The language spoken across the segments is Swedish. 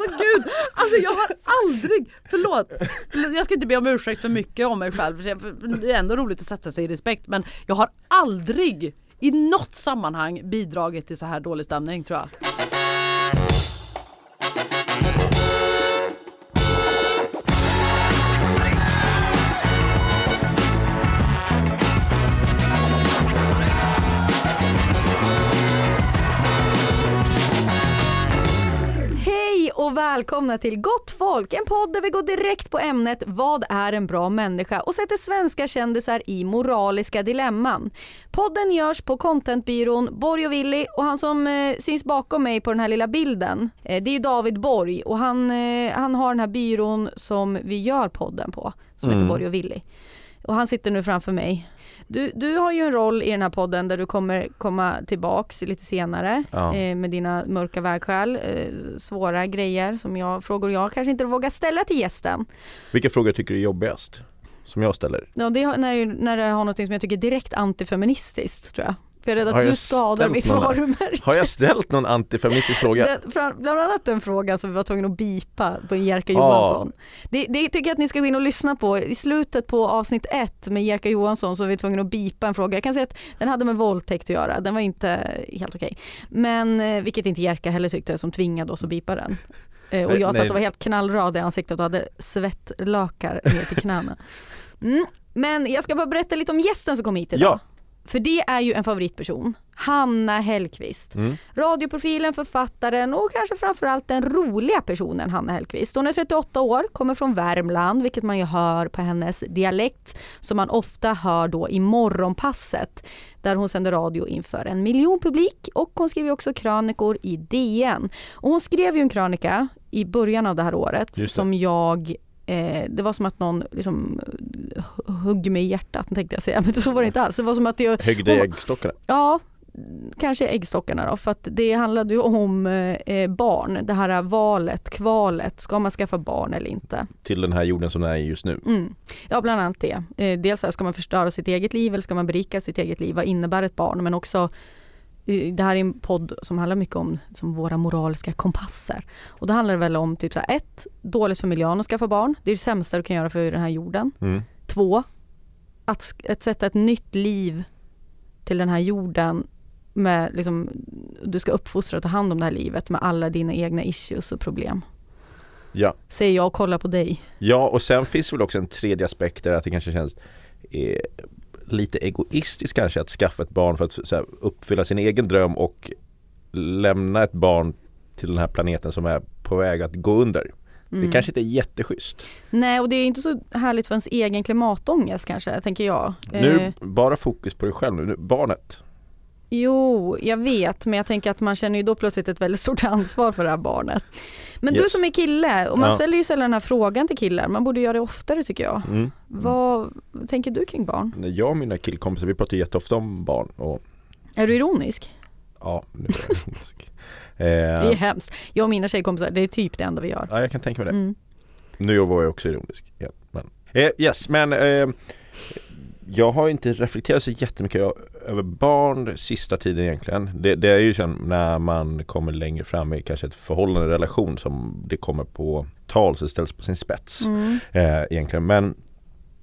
Alltså gud, alltså jag har aldrig, förlåt, jag ska inte be om ursäkt för mycket om mig själv, det är ändå roligt att sätta sig i respekt men jag har aldrig i något sammanhang bidragit till så här dålig stämning tror jag. Och välkomna till Gott folk, en podd där vi går direkt på ämnet Vad är en bra människa och sätter svenska kändisar i moraliska dilemman. Podden görs på contentbyrån Borg och Willy och han som eh, syns bakom mig på den här lilla bilden, eh, det är ju David Borg och han, eh, han har den här byrån som vi gör podden på, som heter Borg och Willy. Och han sitter nu framför mig. Du, du har ju en roll i den här podden där du kommer komma tillbaks lite senare Ja. eh, med dina mörka vägskäl, eh, svåra grejer som jag, frågor jag kanske inte vågar ställa till gästen. Vilka frågor tycker du är jobbigast? Som jag ställer? Ja, det har, när, när det har något som jag tycker är direkt antifeministiskt tror jag. För jag är rädd att du skadar mitt någon- varumärke. Har jag ställt någon antifeministisk fråga? Den, bland annat den fråga som vi var tvungna att bipa på Jerka Ja. Johansson. Det, det tycker jag att ni ska gå in och lyssna på. I slutet på avsnitt ett med Jerka Johansson så var vi tvungna att bipa en fråga. Jag kan säga att den hade med våldtäkt att göra. Den var inte helt okej. Men eh, vilket inte Jerka heller tyckte som tvingade oss att bipa den. Eh, och jag satt och var helt knallröd i ansiktet och hade svettlökar ner till knäna. Mm. Men jag ska bara berätta lite om gästen som kom hit idag. Ja. För det är ju en favoritperson. Hanna Hellqvist. Mm. Radioprofilen, författaren och kanske framförallt den roliga personen Hanna Hellqvist. Hon är 38 år, kommer från Värmland, vilket man ju hör på hennes dialekt som man ofta hör då i morgonpasset där hon sänder radio inför en miljon publik och hon skriver också krönikor i DN. Och hon skrev ju en krönika i början av det här året det. som jag Eh, det var som att någon liksom hu- hugg mig i hjärtat tänkte jag säga, men så var det inte alls. Det var som att jag, Högg dig Hon- äggstockarna? Ja, kanske äggstockarna då, för att det handlade ju om eh, barn. Det här valet, kvalet, ska man skaffa barn eller inte? Till den här jorden som den är just nu? Mm. Ja, bland annat det. Eh, dels här, ska man förstöra sitt eget liv eller ska man berika sitt eget liv? Vad innebär ett barn? Men också eh, det här är en podd som handlar mycket om som våra moraliska kompasser. Och då handlar det väl om typ så här, ett, dåligt för miljön att skaffa barn. Det är det sämsta du kan göra för den här jorden. Mm. Två, att, att sätta ett nytt liv till den här jorden med liksom, du ska uppfostra och ta hand om det här livet med alla dina egna issues och problem. Ja. Säger jag och kollar på dig. ja, och sen finns väl också en tredje aspekt där att det kanske känns eh, lite egoistiskt kanske att skaffa ett barn för att här, uppfylla sin egen dröm och lämna ett barn till den här planeten som är på väg att gå under. Mm. Det kanske inte är jätteschysst. Nej och det är inte så härligt för ens egen klimatångest kanske, tänker jag. Nu Eh, bara fokus på dig själv nu, nu barnet. Jo, jag vet, men jag tänker att man känner ju då plötsligt ett väldigt stort ansvar för det här barnet. Men du Yes. som är kille, och man Ja. ställer ju sällan den här frågan till killar, man borde göra det oftare tycker jag. Mm. Vad tänker du kring barn? Jag och mina killkompisar vi pratar jätteofta om barn och Är du ironisk? ja, nu är jag ironisk. Det är eh, hemskt. Jag och mina tjejkompisar, det är typ det enda vi gör. Ja, jag kan tänka mig det. Mm. Nu var jag också ironisk. Ja, men. Eh, yes, men eh, jag har inte reflekterat så jättemycket över barn sista tiden egentligen. Det, det är ju sen när man kommer längre fram i kanske ett förhållande, relation som det kommer på tal så ställs på sin spets Mm. eh, egentligen. Men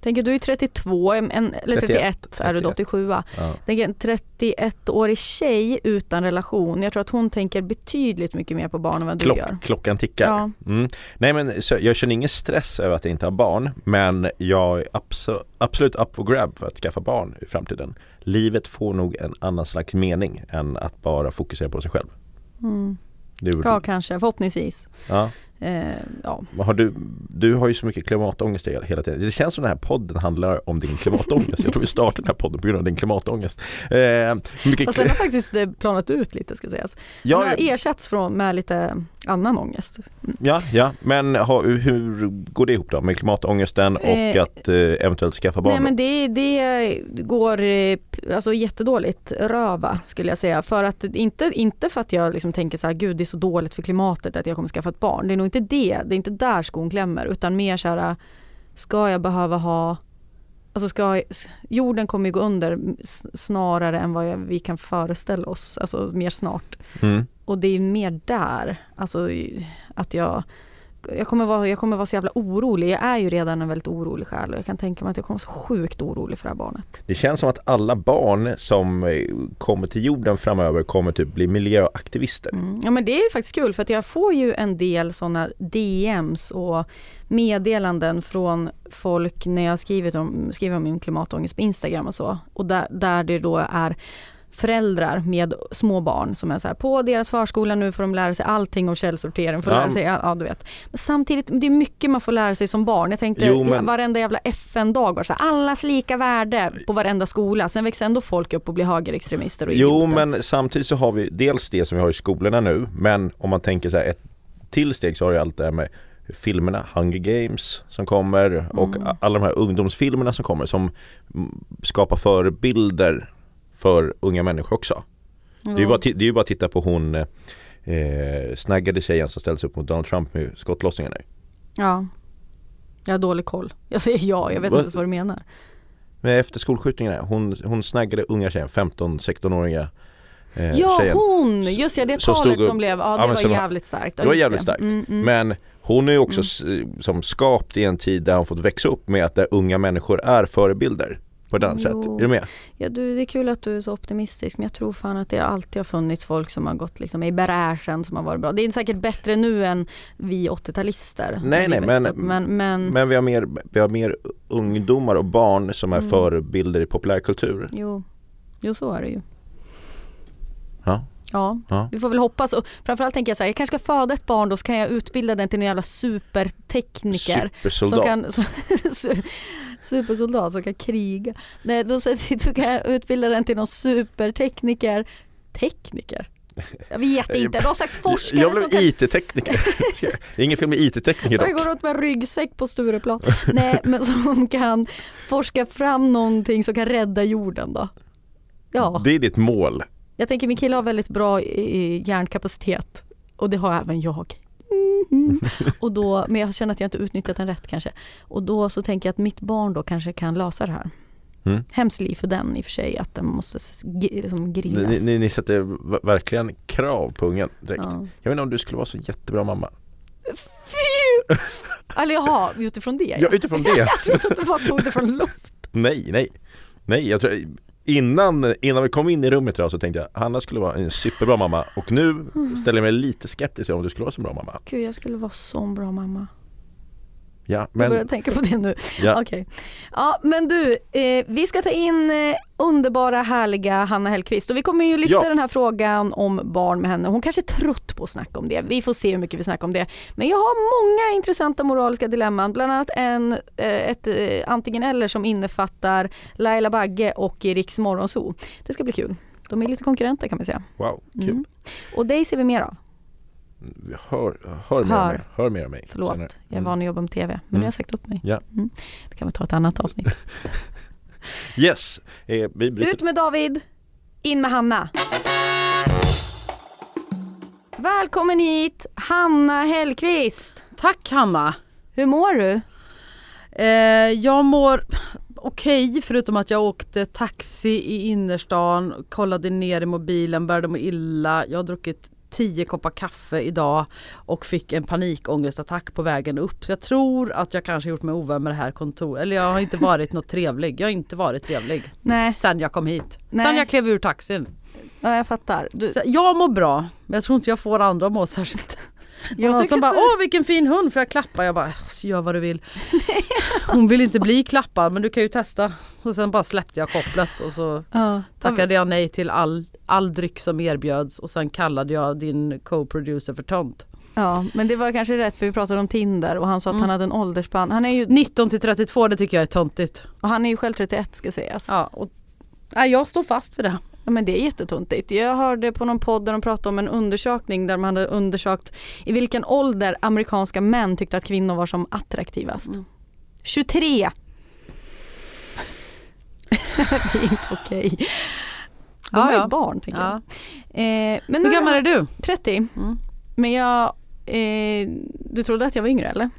Tänker du är 32, en, eller 31, 31, är du då 31. 87 ja, Tänker en 31-årig tjej utan relation, jag tror att hon tänker betydligt mycket mer på barn än vad du klock, gör. klockan tickar. Ja. Mm. Nej men jag känner ingen stress över att jag inte har barn men jag är abso- absolut up for grab för att skaffa barn i framtiden. Livet får nog en annan slags mening än att bara fokusera på sig själv. Mm. Ja kanske, förhoppningsvis. ja. Eh, ja. Har du, du har ju så mycket klimatångest hela tiden. Det känns som den här podden handlar om din klimatångest. Jag tror vi startade den här podden på grund av din klimatångest. Eh, hur mycket Fast den har faktiskt eh, planat ut lite ska sägas. Den ja, har ersatts från, med lite annan ångest. ja, ja, men ha, hur går det ihop då med klimatångesten och Eh, att eh, eventuellt skaffa barn? Nej men det, det går eh, alltså, jättedåligt röva skulle jag säga. För att, inte, inte för att jag liksom tänker så här, gud det är så dåligt för klimatet att jag kommer skaffa ett barn. Det är nog inte det, det är inte där skon klämmer. Utan mer så här, ska jag behöva ha Alltså ska, jorden kommer ju gå under snarare än vad vi kan föreställa oss, alltså mer snart. Mm. Och det är mer där, alltså att jag jag kommer, vara, jag kommer vara så jävla orolig. Jag är ju redan en väldigt orolig själ och jag kan tänka mig att jag kommer vara så sjukt orolig för det här barnet. Det känns som att alla barn som eh, kommer till jorden framöver kommer typ bli miljöaktivister. Mm. Ja men det är ju faktiskt kul för att jag får ju en del sådana DMs och meddelanden från folk när jag skrivit om, skriver om min klimatångest på Instagram och så. Och där, där det då är föräldrar med små barn som är så här, på deras förskola nu får de lära sig allting om källsortering, får Ja. lära sig, ja, du vet. Men samtidigt, det är mycket man får lära sig som barn. Jag tänkte Jo, men- varenda jävla FN-dag var så här, allas lika värde på varenda skola. Sen växer ändå folk upp och blir högerextremister och Jo idioter. men samtidigt så har vi dels det som vi har i skolorna nu men om man tänker så här ett till steg så har du allt det här med filmerna, Hunger Games som kommer och Mm. alla de här ungdomsfilmerna som kommer som skapar förebilder för unga människor också. Det är bara, det är ju bara att titta på hon eh, snaggade tjejen som ställdes upp mot Donald Trump med skottlossningen nu. Ja. Jag har dålig koll. Jag säger ja, jag vet Vad- inte ens vad du menar. Men efter skolskjutningarna, hon, hon snaggade unga tjejen, 15-16-åriga eh, Ja tjejen. hon! Just ja, det talet upp- som blev, ja det var jävligt starkt. Det var jävligt starkt. Mm, mm. Men hon är ju också Mm. som skapt i en tid där hon fått växa upp med att där unga människor är förebilder på ett annat sätt. Jo. Är du med? Ja, du, det är kul att du är så optimistisk men jag tror fan att det alltid har funnits folk som har gått liksom i bräschen som har varit bra. Det är säkert bättre nu än vi 80-talister. när Nej, nej, men- men, men, Men vi har, mer, vi har mer ungdomar och barn som är Mm. förebilder i populärkultur. jo, jo, så är det ju. Ja. Ja, Ja. vi får väl hoppas. Och framförallt tänker jag så här, jag kanske ska föda ett barn då så kan jag utbilda den till en jävla supertekniker. Supersoldat. Som kan, som, su- supersoldat som kan kriga. Nej, då, så, då kan jag utbilda den till någon supertekniker. Tekniker? Jag vet inte, någon slags forskare jag blev kan IT-tekniker. Ingen film med IT-tekniker jag går dock. runt med ryggsäck på Stureplan. Nej, men som kan forska fram någonting som kan rädda jorden då. Ja, Det är ditt mål. Jag tänker min kille har väldigt bra eh, hjärnkapacitet och det har även jag. Mhm. Och då, men jag känner att jag inte utnyttjat den rätt kanske. Och då så tänker jag att mitt barn då kanske kan lösa det här. Mm. Hemskt liv för den i och för sig att den måste liksom grillas. Ni, ni, ni sätter verkligen krav på ungen direkt. Ja. Jag inte om du skulle vara så jättebra mamma. Fy! Eller jaha, utifrån det Ja, utifrån det. Jag trodde att du bara tog det från luft. Nej, nej. Nej, jag tror, innan, innan vi kom in i rummet idag så tänkte jag Hanna skulle vara en superbra mamma och nu Mm. ställer jag mig lite skeptisk om du skulle vara så bra mamma. Gud, jag skulle vara så en bra mamma. Ja, Jag börjar men tänka på det nu. ja, Okej. Ja men du, eh, vi ska ta in eh, underbara härliga Hanna Hellquist och vi kommer ju lyfta Ja. den här frågan om barn med henne. Hon kanske är trött på att snacka om det. Vi får se hur mycket vi snackar om det. Men jag har många intressanta moraliska dilemman, bland annat en, eh, ett eh, antingen eller som innefattar Laila Bagge och Riks Morgonzoo. Det ska bli kul. De är lite konkurrenter kan man säga. wow, kul. Mm. Och dig ser vi mer av. Hör, hör, mer Hör. Av mig. hör mer av mig. Förlåt, senare. jag är Mm. van att jobba med TV. Men nu Mm. har jag sagt upp mig. Ja. Mm. Det kan vi ta ett annat avsnitt. Yes, eh, vi bryter. Ut med David, in med Hanna. Välkommen hit, Hanna Hellqvist. Tack Hanna! Hur mår du? Eh, jag mår okej förutom att jag åkte taxi i innerstan, kollade ner i mobilen, började må illa. Jag har druckit tio koppar kaffe idag och fick en panikångestattack på vägen upp. Så jag tror att jag kanske gjort mig ovän med det här kontoret. Eller jag har inte varit något trevlig. Jag har inte varit trevlig. Nej, Sen jag kom hit. Nej. Sen jag klev ur taxin. ja, jag fattar. Du, jag mår bra. Men jag tror inte jag får andra att må särskilt tycker som bara du- åh vilken fin hund får jag klappa? Jag bara gör vad du vill. Hon vill inte bli klappad men du kan ju testa. Och sen bara släppte jag kopplet och så ja, tackade jag nej till all, all dryck som erbjöds och sen kallade jag din co-producer för tönt. Ja, men det var kanske rätt för vi pratade om Tinder och han sa att Mm. han hade en åldersspann. Han är ju, 19 till 32 det tycker jag är töntigt. och han är ju själv 31 ska sägas. Ja, och, nej, jag står fast för det. Ja, men det är jättetuntigt. Jag hörde på någon podd där de pratade om en undersökning där de hade undersökt i vilken ålder amerikanska män tyckte att kvinnor var som attraktivast. Mm. 23! det är inte okej. De Ja, har ju ja. barn tänker Ja. jag. Eh, men Hur gammal är du? 30. Mm. Men jag, eh, du trodde att jag var yngre eller?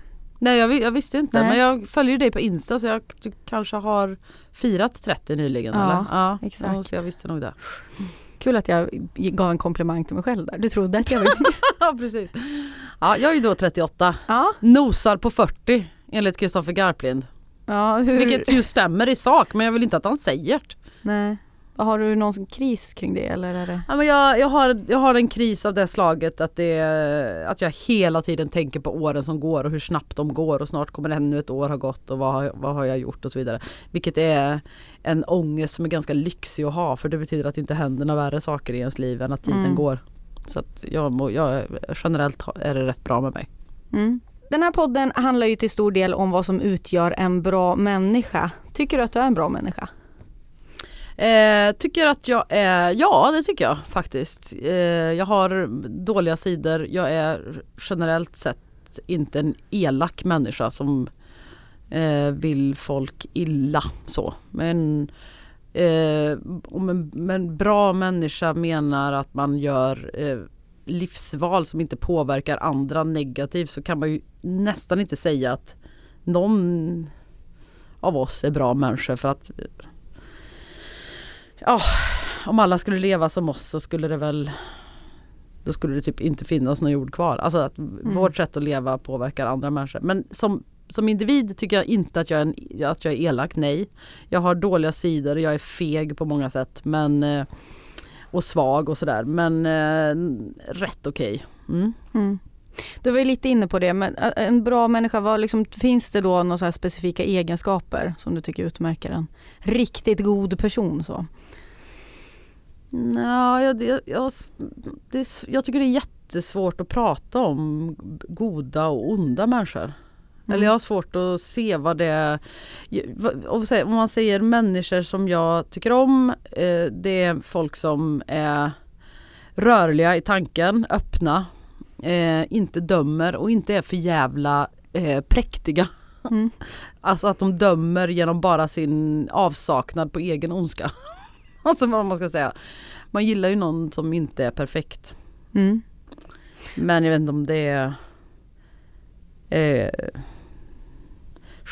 Nej jag, jag visste inte Nej. men jag följer dig på Insta så jag kanske har firat 30 nyligen Ja, eller? Ja exakt. Ja, så jag visste nog det. Kul att jag gav en komplimang till mig själv där. Du trodde att jag var. Ja precis. Ja jag är ju då 38. ja, Nosar på 40 enligt Kristoffer Garplind. ja, hur? Vilket ju stämmer i sak men jag vill inte att han säger det. Nej. Har du någon kris kring det eller är det? Ja, men jag, jag, har, jag har en kris av det slaget att, det, att jag hela tiden tänker på åren som går och hur snabbt de går och snart kommer ännu ett år ha gått och vad, har- vad har jag gjort och så vidare. Vilket är en ångest som är ganska lyxig att ha för det betyder att det inte händer några värre saker i ens liv än att tiden Mm. går. Så att jag, jag, generellt är det rätt bra med mig. Mm. Den här podden handlar ju till stor del om vad som utgör en bra människa. Tycker du att du är en bra människa? Eh, tycker att jag är, ja det tycker jag faktiskt. Eh, jag har dåliga sidor. Jag är generellt sett inte en elak människa som eh, vill folk illa så. Men eh, om en en, bra människa menar att man gör eh, livsval som inte påverkar andra negativt så kan man ju nästan inte säga att någon av oss är bra människor för att Ja, om alla skulle leva som oss så skulle det väl Då skulle det typ inte finnas någon jord kvar. Alltså att vårt sätt att leva påverkar andra människor. Men som, som individ tycker jag inte att jag, är en, att jag är elak, nej. Jag har dåliga sidor, jag är feg på många sätt men eh, och svag och sådär men eh, rätt okej. Mm. Mm. Du var ju lite inne på det, men en bra människa, vad liksom, finns det då några specifika egenskaper som du tycker utmärker en riktigt god person? Så? Ja, jag, det, jag, det, jag tycker det är jättesvårt att prata om goda och onda människor. Eller jag har svårt att se vad det är. om man säger människor som jag tycker om, eh, det är folk som är rörliga i tanken, öppna, eh, inte dömer och inte är för jävla eh, präktiga. Mm. Alltså att de dömer genom bara sin avsaknad på egen ondska. alltså vad man ska säga. Man gillar ju någon som inte är perfekt. Mm. Men jag vet inte om det är eh,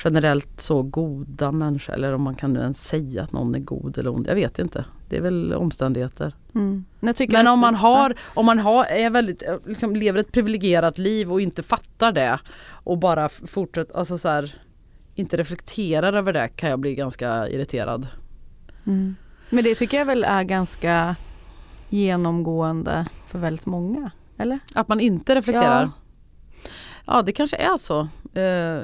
generellt så goda människor eller om man kan ens säga att någon är god eller ond. Jag vet inte. Det är väl omständigheter. Mm. Men om man har, om man har, är väldigt, eh, liksom lever ett privilegierat liv och inte fattar det och bara fortsätter, alltså så här, inte reflekterar över det kan jag bli ganska irriterad. Mm. Men det tycker jag väl är ganska genomgående för väldigt många, eller? Att man inte reflekterar. Ja. Ja, det kanske är så. Eh,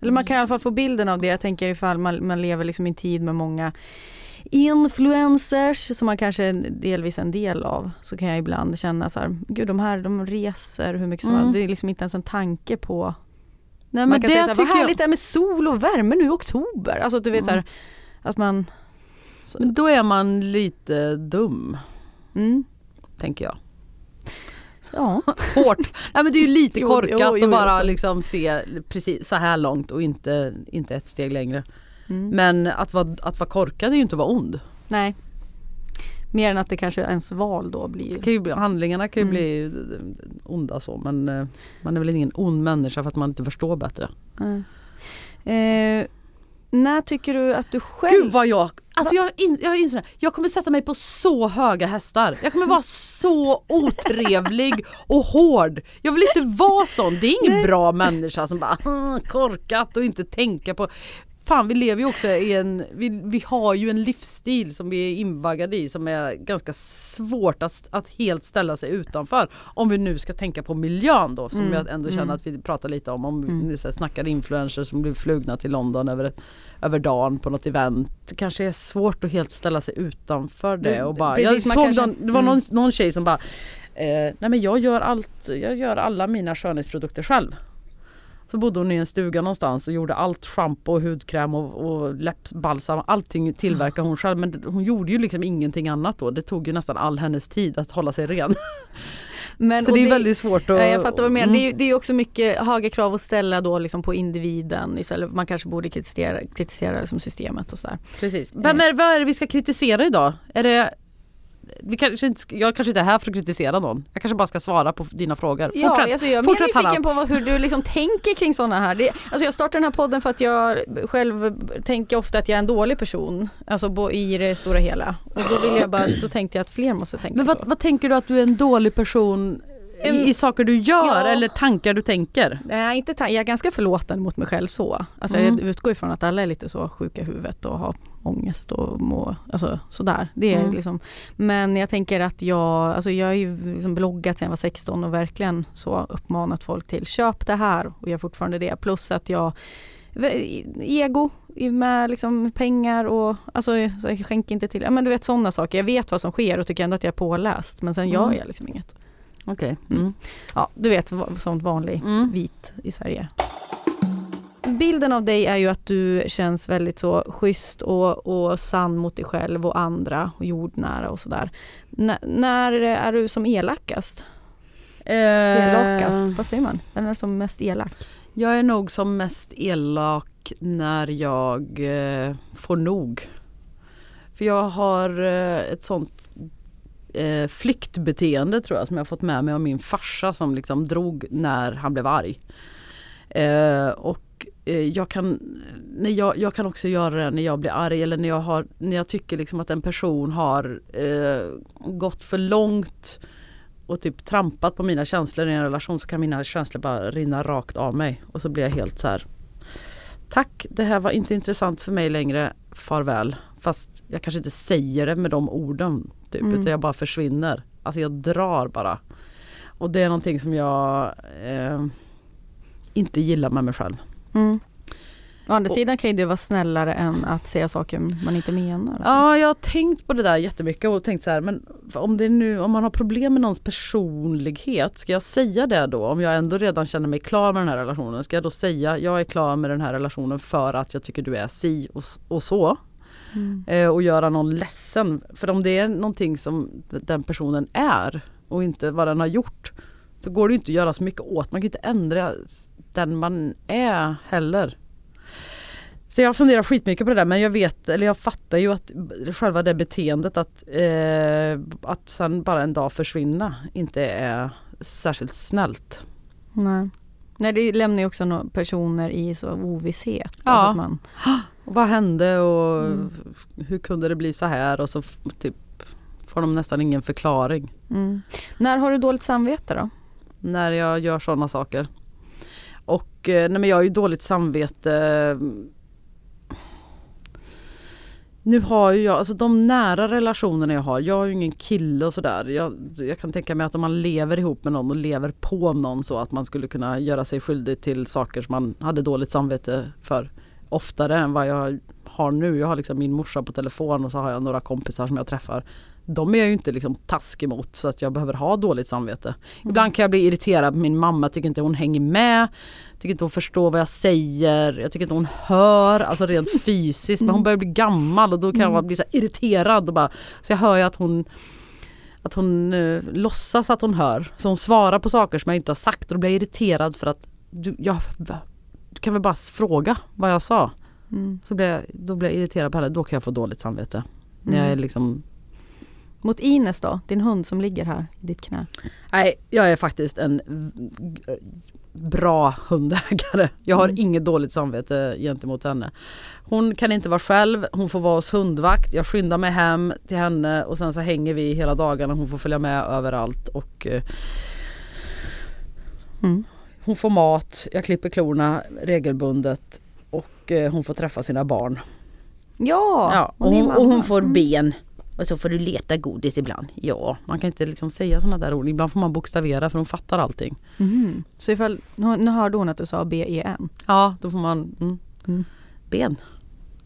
Eller man kan i alla fall få bilden av det. Jag tänker ifall man, man lever liksom i en tid med många influencers som man kanske är delvis en del av. Så kan jag ibland känna så här, gud de här de reser hur mycket som Mm. Det är liksom inte ens en tanke på. nej, man kan det säga så här, vad tycker jag, härligt det är med sol och värme nu i oktober. Alltså du vet så här, att man... Så, men då är man lite dum, mm, tänker jag. ja. Hårt. Nej men det är ju lite Jo, korkat jo, jo, att bara jo. liksom se precis så här långt och inte, inte ett steg längre. Mm. Men att vara, att vara korkad är ju inte att vara ond. Nej. Mer än att det kanske ens val då blir. Kan ju bli, handlingarna kan ju Mm. bli onda så men eh, man är väl ingen ond människa för att man inte förstår bättre. Nej. Eh, när tycker du att du själv... Gud vad jag, alltså jag, in, jag inser det. jag kommer sätta mig på så höga hästar. Jag kommer vara så otrevlig och hård. Jag vill inte vara sån. Det är ingen bra människa som bara "Hm, korkat och inte tänka på Fan vi lever ju också i en, vi, vi har ju en livsstil som vi är invaggade i som är ganska svårt att, att helt ställa sig utanför. Om vi nu ska tänka på miljön då som Mm, jag ändå känner mm. att vi pratar lite om. Om Mm. vi så snackar influencers som blir flugna till London över, över dagen på något event. Det kanske är svårt att helt ställa sig utanför det. Och bara, precis, jag såg kanske- någon, det var mm. någon, någon tjej som bara Eh, nej men jag gör allt, jag gör alla mina skönhetsprodukter själv. Så bodde hon i en stuga någonstans och gjorde allt schampo, hudkräm och, och läppbalsam. Allting tillverkade hon själv men hon gjorde ju liksom ingenting annat då. Det tog ju nästan all hennes tid att hålla sig ren. Men, Så det är väldigt svårt att... Ja, jag fattar vad du menar. Mm. Det, är, det är också mycket höga krav att ställa då liksom på individen istället. Man kanske borde kritisera, kritisera liksom systemet och sådär. Precis. Vem är, vad är det vi ska kritisera idag? Är det vi kanske inte, jag kanske inte är här för att kritisera någon. Jag kanske bara ska svara på dina frågor. Ja, Fortsätt. alltså jag är mer nyfiken på vad, hur du liksom tänker kring sådana här. Det, alltså jag startar den här podden för att jag själv tänker ofta att jag är en dålig person. Alltså i det stora hela. Och då vill jag bara, så tänkte jag att fler måste tänka Men vad, så. vad tänker du att du är en dålig person i, i saker du gör Ja. eller tankar du tänker? Nej, inte jag är ganska förlåtande mot mig själv så. Alltså Mm. Jag utgår ifrån att alla är lite så sjuka i huvudet och har ångest och må, alltså sådär. Det är Mm. liksom, men jag tänker att jag, alltså jag har ju liksom bloggat sedan jag var 16 och verkligen så uppmanat folk till köp det här och jag gör fortfarande det. Plus att jag ego med liksom pengar och alltså skänker inte till, ja men du vet sådana saker. Jag vet vad som sker och tycker ändå att jag är påläst men sen gör Mm. jag liksom inget. Okej. Mm. Ja, du vet sånt vanlig Mm. vit i Sverige. Bilden av dig är ju att du känns väldigt så schysst och, och sann mot dig själv och andra och jordnära och sådär. N- när är du som elakast? Elakast, Eh, vad säger man? När är som mest elak? jag är nog som mest elak när jag eh, får nog. För jag har eh, ett sånt eh, flyktbeteende tror jag som jag fått med mig av min farsa som liksom drog när han blev arg. Eh, och eh, jag kan, när jag, jag kan också göra det när jag blir arg eller när jag, har, när jag tycker liksom att en person har eh, gått för långt och typ trampat på mina känslor i en relation så kan mina känslor bara rinna rakt av mig och så blir jag helt så här. Tack, det här var inte intressant för mig längre, farväl. Fast jag kanske inte säger det med de orden typ, Mm. utan jag bara försvinner. Alltså jag drar bara. Och det är någonting som jag eh, inte gillar med mig själv. Mm. Å andra sidan kan ju det vara snällare än att säga saker man inte menar. Ja, jag har tänkt på det där jättemycket och tänkt så här, men om, det nu, om man har problem med någons personlighet, ska jag säga det då? Om jag ändå redan känner mig klar med den här relationen, ska jag då säga jag är klar med den här relationen för att jag tycker du är si och, och så? Mm. Eh, och göra någon ledsen. För om det är någonting som den personen är och inte vad den har gjort så går det inte att göra så mycket åt. Man kan inte ändra den man är heller. Så jag funderar skitmycket på det där men jag vet, eller jag fattar ju att själva det beteendet att, eh, att sen bara en dag försvinna inte är särskilt snällt. Nej. Nej, det lämnar ju också no- personer i så ovisshet. Ja. Alltså man, vad hände och Mm. hur kunde det bli så här och så typ får de nästan ingen förklaring. mm. När har du dåligt samvete då? när jag gör sådana saker. Och eh, nej men jag har ju dåligt samvete. Nu har ju jag, alltså de nära relationerna jag har, jag har ju ingen kille och sådär. Jag, jag kan tänka mig att om man lever ihop med någon och lever på någon så att man skulle kunna göra sig skyldig till saker som man hade dåligt samvete för oftare än vad jag har nu. Jag har liksom min morsa på telefon och så har jag några kompisar som jag träffar. De är jag ju inte liksom taskig mot så att jag behöver ha dåligt samvete. Ibland kan jag bli irriterad på min mamma, tycker inte hon hänger med. Tycker inte hon förstår vad jag säger. Jag tycker inte hon hör, alltså rent fysiskt. Men hon börjar bli gammal och då kan jag bara bli så irriterad. Och bara, så jag hör ju att hon att hon eh, låtsas att hon hör. Så hon svarar på saker som jag inte har sagt och då blir jag irriterad för att du, jag, du kan väl bara fråga vad jag sa. Mm. Så blir jag, då blir jag irriterad på henne. Då kan jag få dåligt samvete. När jag är Mm. liksom Mot Ines då, din hund som ligger här i ditt knä. Nej, jag är faktiskt en bra hundägare. Jag har Mm. inget dåligt samvete gentemot henne. Hon kan inte vara själv, hon får vara hos hundvakt. Jag skyndar mig hem till henne och sen så hänger vi hela dagarna. Hon får följa med överallt och eh, Mm. hon får mat, jag klipper klorna regelbundet och eh, hon får träffa sina barn. Ja, Ja, och, hon och hon får Mm. ben. Och så får du leta godis ibland. Ja, man kan inte liksom säga sådana där ord. Ibland får man bokstavera för hon fattar allting. Mhm. Så ifall, nu, hörde hon att du sa B-E-N. Ja, då får man mm. Mm. ben.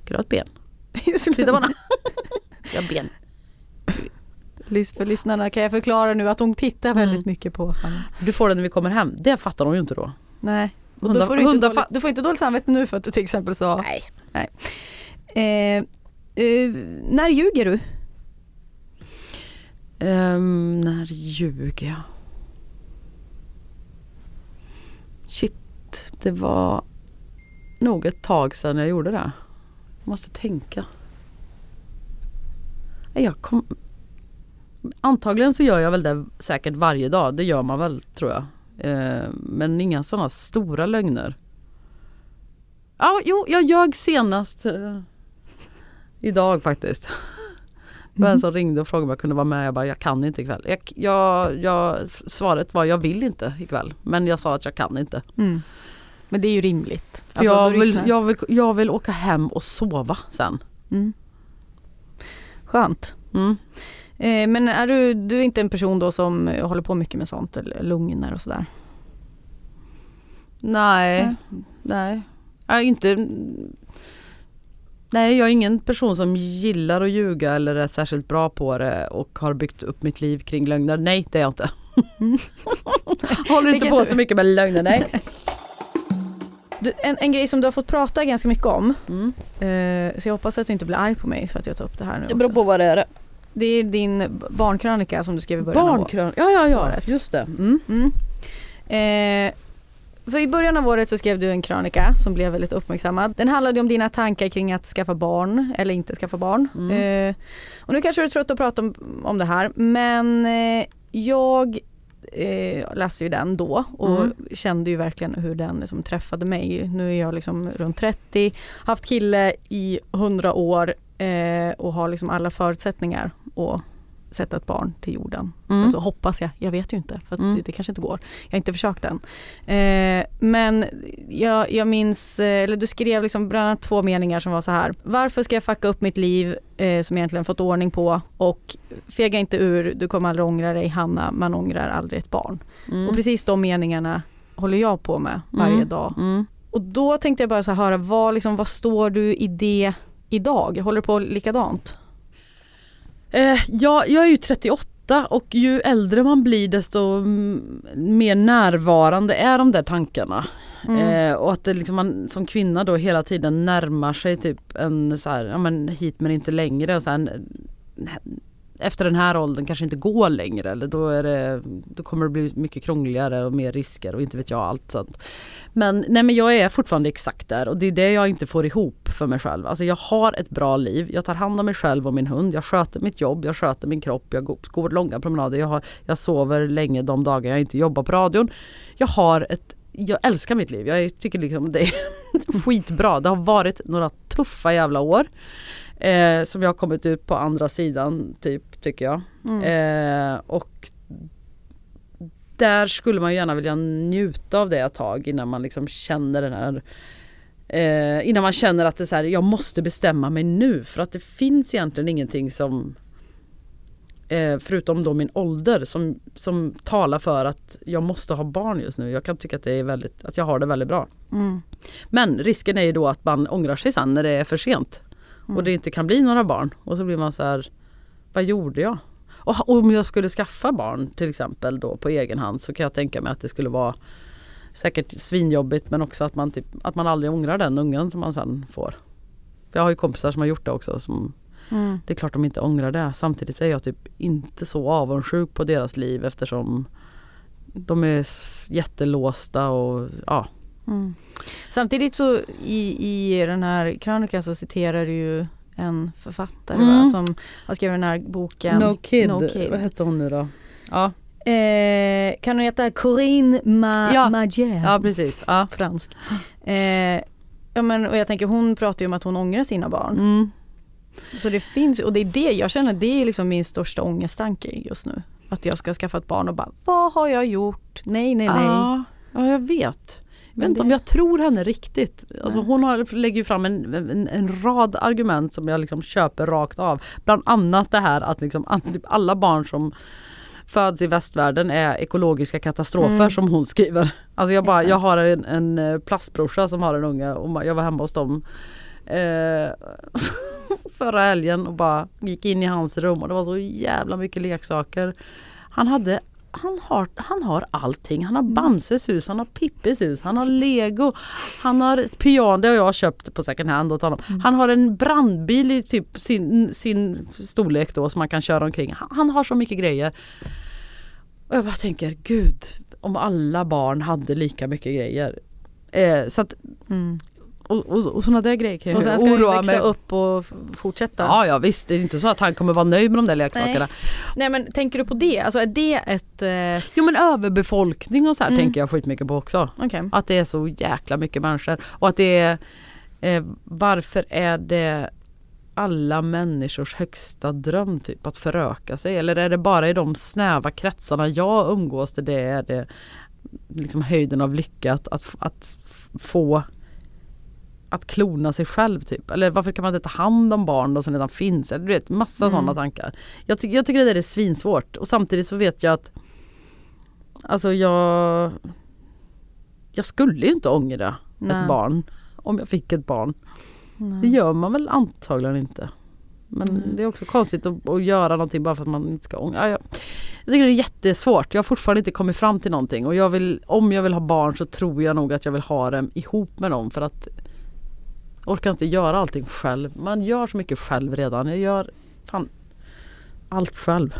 Gröt ben. Titta på henne. Ja, ben. För lyssnarna kan jag förklara nu att hon tittar väldigt Mm. mycket på honom. Du får den när vi kommer hem. Det fattar hon ju inte då. Nej. Och Hundar- då får du, inte dåligt, du får inte dåligt samvete nu för att du till exempel sa Nej. eh, eh, När ljuger du? Um, när ljuger jag? Shit, det var nog ett tag sedan jag gjorde det. Jag måste tänka. Jag kom... Antagligen så gör jag väl det säkert varje dag. Det gör man väl tror jag. Uh, men inga sådana stora lögner. Ja, jo, jag ljög senast uh, idag faktiskt. Det var en som ringde och frågade om jag kunde vara med. Jag bara, jag kan inte ikväll. Jag, jag, jag, svaret var, jag vill inte ikväll. Men jag sa att jag kan inte. Mm. Men det är ju rimligt. För Alltså, jag, vill, jag, vill, jag vill åka hem och sova sen. Mm. Skönt. Mm. Eh, men är du, du är inte en person då som håller på mycket med sånt, eller lugner och sådär? Nej, nej. Jag är inte... Nej, jag är ingen person som gillar att ljuga eller är särskilt bra på det och har byggt upp mitt liv kring lögner. Nej, det är jag inte. Håller inte på så mycket med lögner, nej. Du, en, en grej som du har fått prata ganska mycket om, Mm. eh, så jag hoppas att du inte blir arg på mig för att jag tar upp det här nu Det beror på vad det är. Det är din barnkrönika som du skrev i början av året. Barnkrön. Ja, ja, ja. Just det. Mm. Mm. Eh, för i början av året så skrev du en krönika som blev väldigt uppmärksammad. Den handlade om dina tankar kring att skaffa barn eller inte skaffa barn. Mm. Eh, och nu kanske du är trött att prata om, om det här men eh, jag eh, läste ju den då och Mm. kände ju verkligen hur den liksom träffade mig. Nu är jag liksom runt 30, haft kille i 100 år eh, och har liksom alla förutsättningar att sätta ett barn till jorden. Mm. Alltså hoppas jag, jag vet ju inte för Mm. det, det kanske inte går. Jag har inte försökt än. Eh, men jag, jag minns, eh, eller du skrev liksom bland annat två meningar som var så här. Varför ska jag fucka upp mitt liv eh, som jag egentligen fått ordning på och fega inte ur, du kommer aldrig ångra dig Hanna, man ångrar aldrig ett barn. Mm. Och precis de meningarna håller jag på med varje Mm. dag. Mm. Och då tänkte jag bara så här höra, vad, liksom, vad står du i det idag? Håller du på likadant? Eh, ja, jag är ju 38 och ju äldre man blir desto mm, mer närvarande är de där tankarna. Mm. Eh, och att det liksom man som kvinna då hela tiden närmar sig typ en så här, ja men hit men inte längre. Och sen, efter den här åldern kanske inte går längre eller då, är det, då kommer det bli mycket krångligare och mer risker och inte vet jag allt sånt. Men nej men jag är fortfarande exakt där och det är det jag inte får ihop för mig själv. Alltså jag har ett bra liv, jag tar hand om mig själv och min hund, jag sköter mitt jobb, jag sköter min kropp, jag går, går långa promenader, jag, har, jag sover länge de dagar jag inte jobbar på radion. Jag har ett jag älskar mitt liv. Jag tycker liksom det är skitbra. Det har varit några tuffa jävla år. Eh, som jag har kommit ut på andra sidan typ tycker jag. Mm. Eh, och där skulle man gärna vilja njuta av det ett tag innan man liksom känner den här eh, Innan man känner att det är så här, jag måste bestämma mig nu för att det finns egentligen ingenting som eh, Förutom då min ålder som, som talar för att jag måste ha barn just nu. Jag kan tycka att det är väldigt, att jag har det väldigt bra. Mm. Men risken är ju då att man ångrar sig sen när det är för sent. Och det inte kan bli några barn. Och så blir man så här, vad gjorde jag? Och om jag skulle skaffa barn till exempel då på egen hand så kan jag tänka mig att det skulle vara säkert svinjobbigt men också att man, typ, att man aldrig ångrar den ungen som man sen får. Jag har ju kompisar som har gjort det också. Som, Mm. det är klart de inte ångrar det. Samtidigt så är jag typ inte så avundsjuk på deras liv eftersom de är jättelåsta och ja. Mm. Samtidigt så i, i den här krönikan så citerar du ju en författare Mm. va, som har skrivit den här boken No kid. No Kid. Vad hette hon nu då? Ja, Eh, kan hon heta Corinne Ma- Ja. Magier? ja precis. Ja. Fransk. Eh, ja, men, och jag tänker hon pratar ju om att hon ångrar sina barn. Mm. Så det finns, och det är det jag känner, det är liksom min största ångesttanke just nu. Att jag ska skaffa ett barn och bara, vad har jag gjort? Nej, nej, nej. Ja, ja, jag vet. Jag vet inte om jag tror henne riktigt. Alltså hon har, lägger fram en, en, en rad argument som jag liksom köper rakt av. Bland annat det här att liksom, typ alla barn som föds i västvärlden är ekologiska katastrofer Mm. som hon skriver. Alltså jag, bara, Exakt. jag har en, en eh, plastbrorsa som har en unge och jag var hemma hos dem. Eh, förra helgen och bara gick in i hans rum och det var så jävla mycket leksaker. Han hade han har, han har allting. Han har Bamses hus, han har Pippis hus, han har lego, han har ett piano, det har jag köpt på second hand åt honom. Han har en brandbil i typ sin, sin storlek då som man kan köra omkring. Han, han har så mycket grejer. Och jag bara tänker, gud, om alla barn hade lika mycket grejer. Eh, så att, och, och, och sådana där grejer kan ju Och sen ska oroa växa mig. upp och fortsätta. Ja, ja visst, det är inte så att han kommer vara nöjd med de där leksakerna. Nej men tänker du på det? Alltså är det ett... Eh, Jo men överbefolkning och så här Mm. tänker jag skitmycket på också. Okej. Att det är så jäkla mycket människor. Och att det är eh, Varför är det alla människors högsta dröm typ att föröka sig? Eller är det bara i de snäva kretsarna jag umgås där det är det liksom höjden av lycka att, att, att få att klona sig själv typ. Eller varför kan man inte ta hand om barn då som redan finns? Eller du vet massa Mm. sådana tankar. Jag, ty- jag tycker det där är svinsvårt och samtidigt så vet jag att Alltså jag Jag skulle ju inte ångra Nej. ett barn om jag fick ett barn. Nej. Det gör man väl antagligen inte. Men Mm. det är också konstigt att, att göra någonting bara för att man inte ska ångra. Ja, jag, jag tycker det är jättesvårt. Jag har fortfarande inte kommit fram till någonting och jag vill, om jag vill ha barn så tror jag nog att jag vill ha dem ihop med dem för att orkar inte göra allting själv. Man gör så mycket själv redan. Jag gör fan allt själv.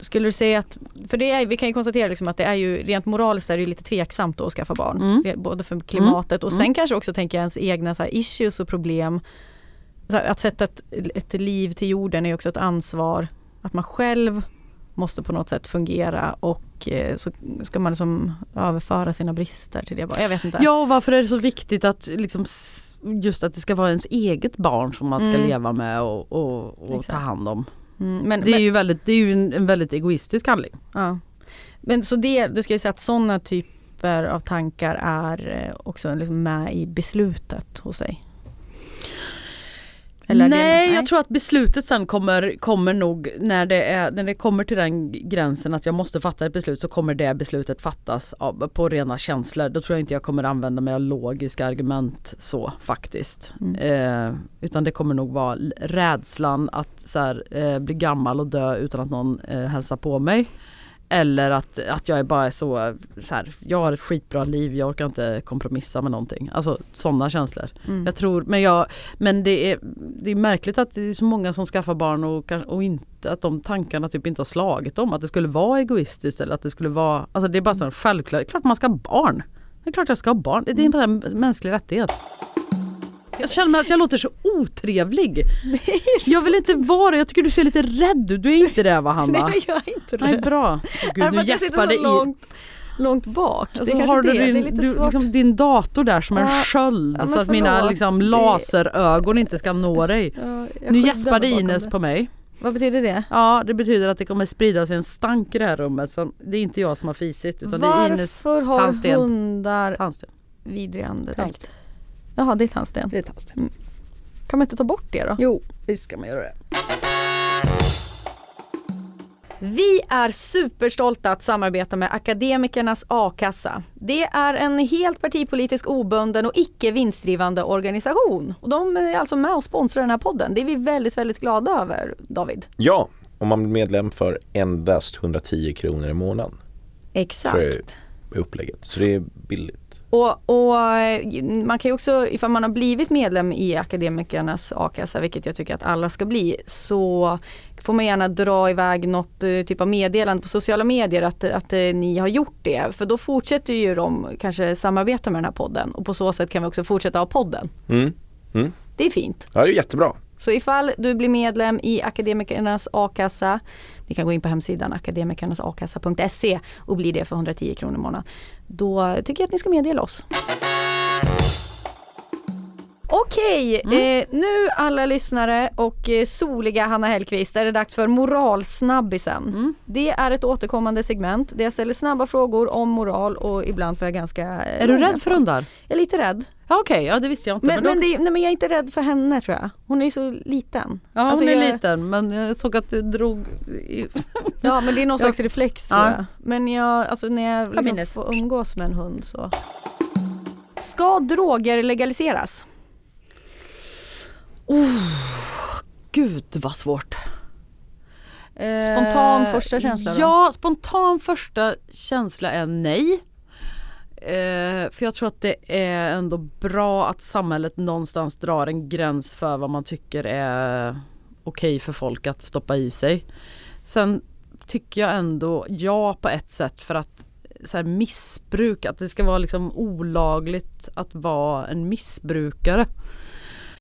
Skulle du säga att, för det är, vi kan ju konstatera liksom att det är ju rent moraliskt är det lite tveksamt att skaffa barn. Mm. Både för klimatet och sen Mm. kanske också tänker jag ens egna så issues och problem. Här, att sätta ett, ett liv till jorden är också ett ansvar. Att man själv måste på något sätt fungera och eh, så ska man liksom överföra sina brister till det. Jag vet inte. Ja och varför är det så viktigt att liksom just att det ska vara ens eget barn som man ska Mm. leva med och, och, och ta hand om. Mm, men, Det är men, ju, väldigt, det är ju en, en väldigt egoistisk handling. ja. men så det, du ska ju säga att sådana typer av tankar är eh, också liksom med i beslutet hos dig? Eller det- nej, jag tror att beslutet sen kommer, kommer nog när det, är, när det kommer till den gränsen att jag måste fatta ett beslut så kommer det beslutet fattas av, på rena känslor. Då tror jag inte jag kommer använda mig av logiska argument så faktiskt. Mm. Eh, utan det kommer nog vara rädslan att så här, eh, bli gammal och dö utan att någon eh, hälsar på mig. Eller att, att jag är bara så, så här, jag har ett skitbra liv, jag orkar inte kompromissa med någonting. Alltså sådana känslor. Mm. Jag tror, men, jag, men det, är, det är märkligt att det är så många som skaffar barn och, och inte, att de tankarna typ inte har slagit dem. Att det skulle vara egoistiskt eller att det skulle vara, alltså det är bara så självklart, det är klart man ska ha barn. Det är klart jag ska ha barn, det är en mänsklig rättighet. Jag känner att jag låter så otrevlig. Jag vill inte vara det, jag tycker du ser lite rädd ut. Du är inte det va Hanna? Nej, jag är inte det. Nej bra. Det Gud, du gäspade i. långt, bak. Alltså, det är har du det. din, det är lite du, svårt. liksom, din dator där som en Ja. sköld Ja, så att mina liksom, laserögon inte ska nå dig. Ja, Nu gäspade Ines det. på mig. Vad betyder det? Ja det betyder att det kommer sprida sig en stank i det här rummet. Så det är inte jag som har fisit utan det är Ines Varför har tandsten. hundar tandsten. vidrig andedräkt? Jaha, det är tandsten. Det är tandsten. Kan man inte ta bort det då? Jo visst ska man göra det. Vi är superstolta att samarbeta med Akademikernas a-kassa. Det är en helt partipolitisk obunden och icke vinstdrivande organisation. Och de är alltså med och sponsrar den här podden. Det är vi väldigt, väldigt glada över, David. Ja, om man blir medlem för endast 110 kronor i månaden Exakt. är upplägget. Så det är billigt. Och, och man kan ju också, ifall man har blivit medlem i Akademikernas a-kassa, vilket jag tycker att alla ska bli, så får man gärna dra iväg något eh, typ av meddelande på sociala medier att, att eh, ni har gjort det. För då fortsätter ju de kanske samarbeta med den här podden och på så sätt kan vi också fortsätta ha podden. Mm. Mm. Det är fint. Ja, det är jättebra. Så ifall du blir medlem i Akademikernas a-kassa, ni kan gå in på hemsidan akademikernasakassa.se och bli det för 110 kronor i månaden. Då tycker jag att ni ska meddela oss. Okej, eh, nu alla lyssnare och eh, soliga Hanna Hellquist är det dags för moralsnabbisen. Det är ett återkommande segment där jag ställer snabba frågor om moral och ibland får jag ganska... eh, Är du rädd för hundar? Jag är lite rädd. Ja, Okej, ja det visste jag inte. Men, då- men, det, nej, men jag är inte rädd för henne tror jag. Hon är ju så liten. ja, alltså, hon är jag- liten men jag såg att du drog. Ja men det är någon slags reflex tror Ja. jag. Men jag, alltså när jag liksom får umgås med en hund så. Ska droger legaliseras? Gud vad svårt. Eh, Spontan första känsla då? Ja, spontan första känsla är nej. Eh, för jag tror att det är ändå bra att samhället någonstans drar en gräns för vad man tycker är okej för folk att stoppa i sig. Sen tycker jag ändå ja på ett sätt för att så här, missbruk, att det ska vara liksom olagligt att vara en missbrukare.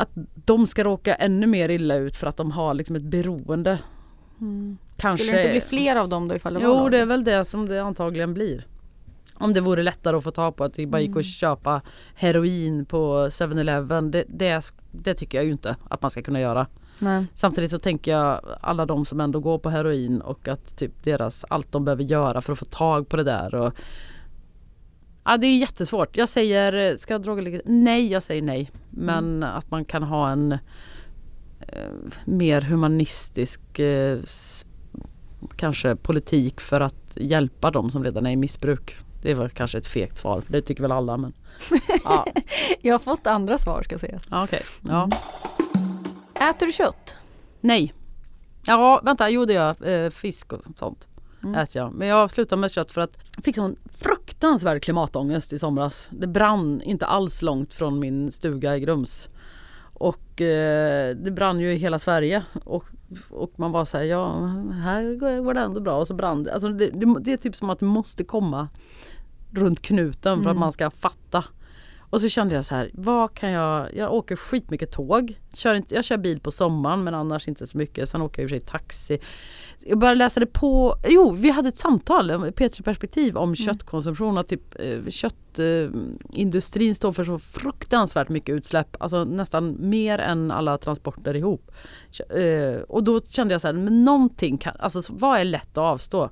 Att de ska råka ännu mer illa ut för att de har liksom ett beroende. Kanske. Skulle det inte bli fler av dem då ifall det var Jo det är väl det som det antagligen blir. Om det vore lättare att få tag på att det bara gick att köpa heroin på 7-Eleven. Det, det, det tycker jag ju inte att man ska kunna göra. Nej. Samtidigt så tänker jag alla de som ändå går på heroin och att typ deras, allt de behöver göra för att få tag på det där. Och, ja, det är jättesvårt. Jag säger, ska jag droga lite? Nej, jag säger nej. Men att man kan ha en eh, mer humanistisk eh, kanske politik för att hjälpa de som redan är i missbruk. Det väl kanske ett fegt svar. Det tycker väl alla men. Ja, Jag har fått andra svar ska sägas. ja okej. Ja. Äter du kött? Nej. Ja vänta, jo det gör jag. Eh, fisk och sånt Mm. äter jag. Men jag slutade med kött för att jag fick sån fruktansvärd klimatångest i somras. Det brann inte alls långt från min stuga i Grums. Och eh, det brann ju i hela Sverige. Och, och man var så här, ja här går det ändå bra. Och så brann det. Alltså det, det. Det är typ som att det måste komma runt knuten för att man ska fatta. Och så kände jag så här, vad kan jag, jag åker skitmycket tåg. Kör inte, jag kör bil på sommaren men annars inte så mycket. Sen åker jag i och för sig taxi. Jag började läsa det på, jo vi hade ett samtal, Petri perspektiv om köttkonsumtion. Att typ eh, köttindustrin står för så fruktansvärt mycket utsläpp. Alltså nästan mer än alla transporter ihop. Eh, och då kände jag så här, men någonting kan, alltså så- vad är lätt att avstå?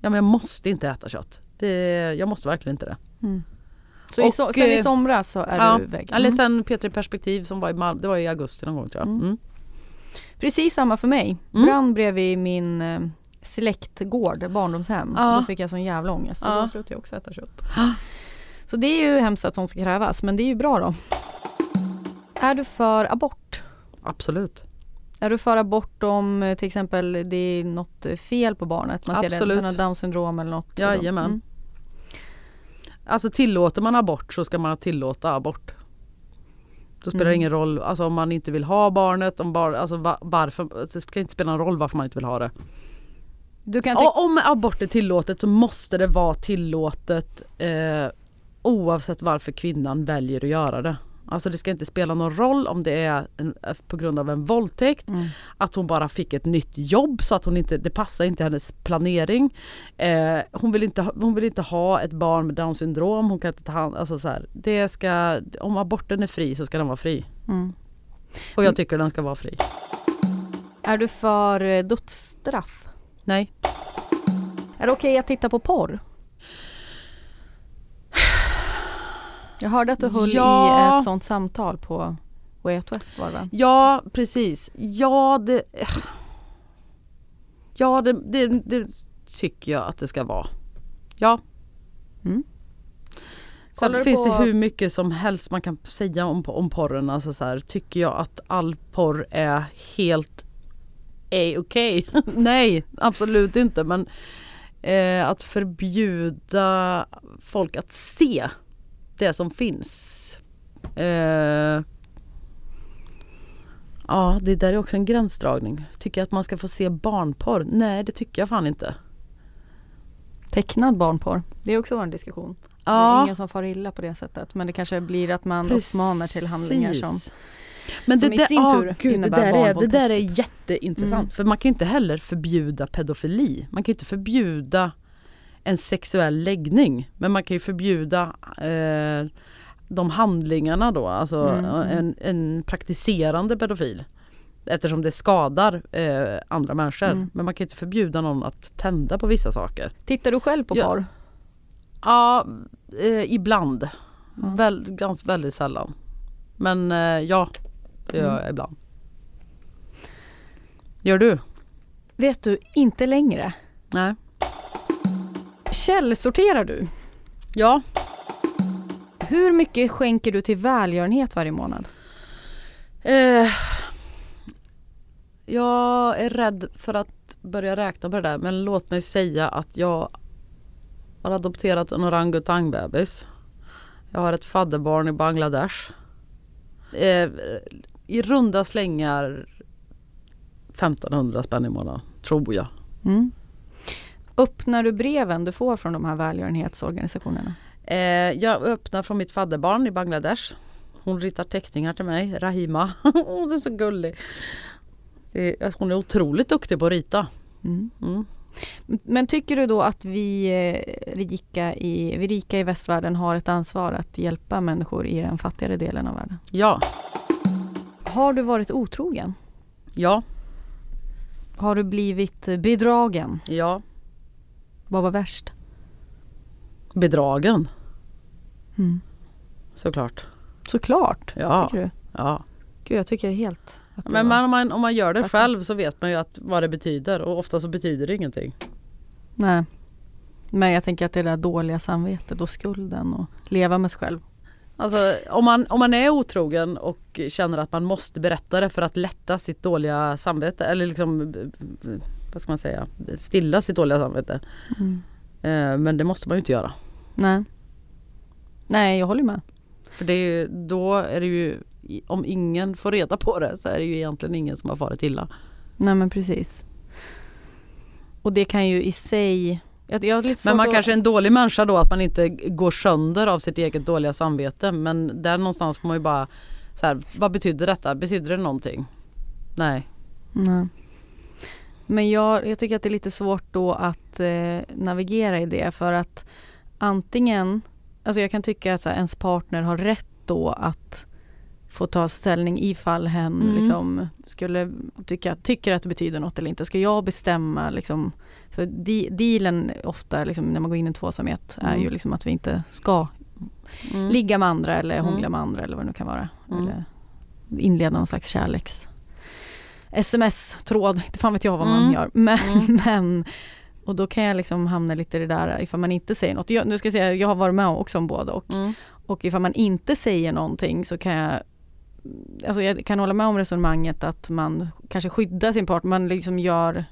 Ja men jag måste inte äta kött. Det, jag måste verkligen inte det. Så i, Och, so- sen i eh, somras så är ja, du väg? Eller Mm. sen Petri perspektiv som var i Malmö, det var i augusti någon gång tror jag. Mm. Precis samma för mig. Mm. Brann bredvid min eh, släktgård, barndomshem. Ja. Då fick jag sån jävla ångest. Så Ja. då slutade jag också äta kött. Så det är ju hemskt att sånt ska krävas men det är ju bra då. Är du för abort? Absolut. Är du för abort om eh, till exempel det är något fel på barnet? Man ser det, Absolut. den har down syndrom eller något? Jajamän. Mm. Alltså tillåter man abort så ska man tillåta abort. Då spelar det Mm. ingen roll alltså, om man inte vill ha barnet, om bar, alltså, va, varför, alltså, det ska inte spela någon roll varför man inte vill ha det. Du kan Och om abort är tillåtet så måste det vara tillåtet eh, oavsett varför kvinnan väljer att göra det. Alltså det ska inte spela någon roll om det är en, på grund av en våldtäkt, Mm. att hon bara fick ett nytt jobb så att hon inte, det passar inte hennes planering. Eh, hon, vill inte, hon vill inte ha ett barn med down syndrom, hon kan inte ta hand, alltså så här, det ska, om aborten är fri så ska den vara fri. Mm. Och jag tycker den ska vara fri. Är du för eh, dödsstraff? Nej. Är det okej att titta på porr? Jag hörde att du höll Ja. i ett sånt samtal på Way Out West var det va? Ja, precis. Ja, det... Ja, det, det, det tycker jag att det ska vara. Ja. Mm. Sen finns på- det hur mycket som helst man kan säga om, om porren. Alltså så här, tycker jag att all porr är helt är okej? Nej, absolut inte. Men eh, att förbjuda folk att se det som finns. Eh, Ja, det där är också en gränsdragning. Tycker jag att man ska få se barnporr? Nej, det tycker jag fan inte. Tecknad barnporr, det är också en diskussion. Det är Ja, ingen som far illa på det sättet men det kanske blir att man uppmanar till handlingar som Precis. men som det, i där, sin ah, tur gud, det, innebär där är, det där är typ. jätteintressant. Mm. För man kan ju inte heller förbjuda pedofili. Man kan ju inte förbjuda en sexuell läggning. Men man kan ju förbjuda eh, de handlingarna då. Alltså Mm, mm. en, en praktiserande pedofil. Eftersom det skadar eh, andra människor. Mm. Men man kan inte förbjuda någon att tända på vissa saker. Tittar du själv på Ja. porr? Ja, eh, ibland. Ja. Väl, ganska väldigt sällan. Men eh, ja, det gör Mm. jag ibland. Gör du? Vet du, inte längre. Nej. Källsorterar du? Ja. Hur mycket skänker du till välgörenhet varje månad? Eh, jag är rädd för att börja räkna på det där men låt mig säga att jag har adopterat en orangutangbebis. Jag har ett fadderbarn i Bangladesh. Eh, I runda slängar 1500 spänn i månaden, tror jag. Mm. Öppnar du breven du får från de här välgörenhetsorganisationerna? Eh, jag öppnar från mitt fadderbarn i Bangladesh. Hon ritar teckningar till mig, Rahima. Hon är så gullig. Är, hon är otroligt duktig på att rita. Mm. Mm. Men tycker du då att vi eh, rika, i, vi rika i västvärlden har ett ansvar att hjälpa människor i den fattigare delen av världen? Ja, Har du varit otrogen? ja, Har du blivit bedragen? ja. Vad var värst? Bedragen, Mm. såklart. Såklart, Ja, tycker du? ja. Gud, jag tycker helt att Men man, om, man, om man gör det Tvärtom. själv så vet man ju att, vad det betyder och ofta så betyder det ingenting. Nej. Men jag tänker att det där dåliga samvetet och skulden och leva med sig själv. Alltså om man, om man är otrogen och känner att man måste berätta det för att lätta sitt dåliga samvete eller liksom vad ska man säga, stilla sitt dåliga samvete. Mm. Eh, Men det måste man ju inte göra. Nej. Nej, jag håller med. För det är ju, då är det ju, om ingen får reda på det så är det ju egentligen ingen som har farit illa. Nej men precis. Och det kan ju i sig... Jag, jag Men man att- kanske är en dålig människa då att man inte går sönder av sitt eget dåliga samvete. Men där någonstans får man ju bara så här, vad betyder detta? Betyder det någonting? Nej. Nej. Men jag, jag tycker att det är lite svårt då att eh, navigera i det för att antingen, alltså jag kan tycka att här, ens partner har rätt då att få ta ställning ifall hen Mm. liksom skulle tycka, tycker att det betyder något eller inte. Ska jag bestämma liksom, för de, dealen ofta liksom, när man går in i en tvåsamhet är Mm. ju liksom att vi inte ska Mm. ligga med andra eller Mm. hångla med andra eller vad det nu kan vara. Mm. Eller inleda någon slags kärleks sms-tråd, inte fan vet jag vad man Mm. gör. Men, Mm. men, och då kan jag liksom hamna lite i det där ifall man inte säger något. Jag, nu ska jag säga, jag har varit med också om både och. Mm. Och ifall man inte säger någonting så kan jag Alltså jag kan hålla med om resonemanget att man kanske skyddar sin partner, man liksom gör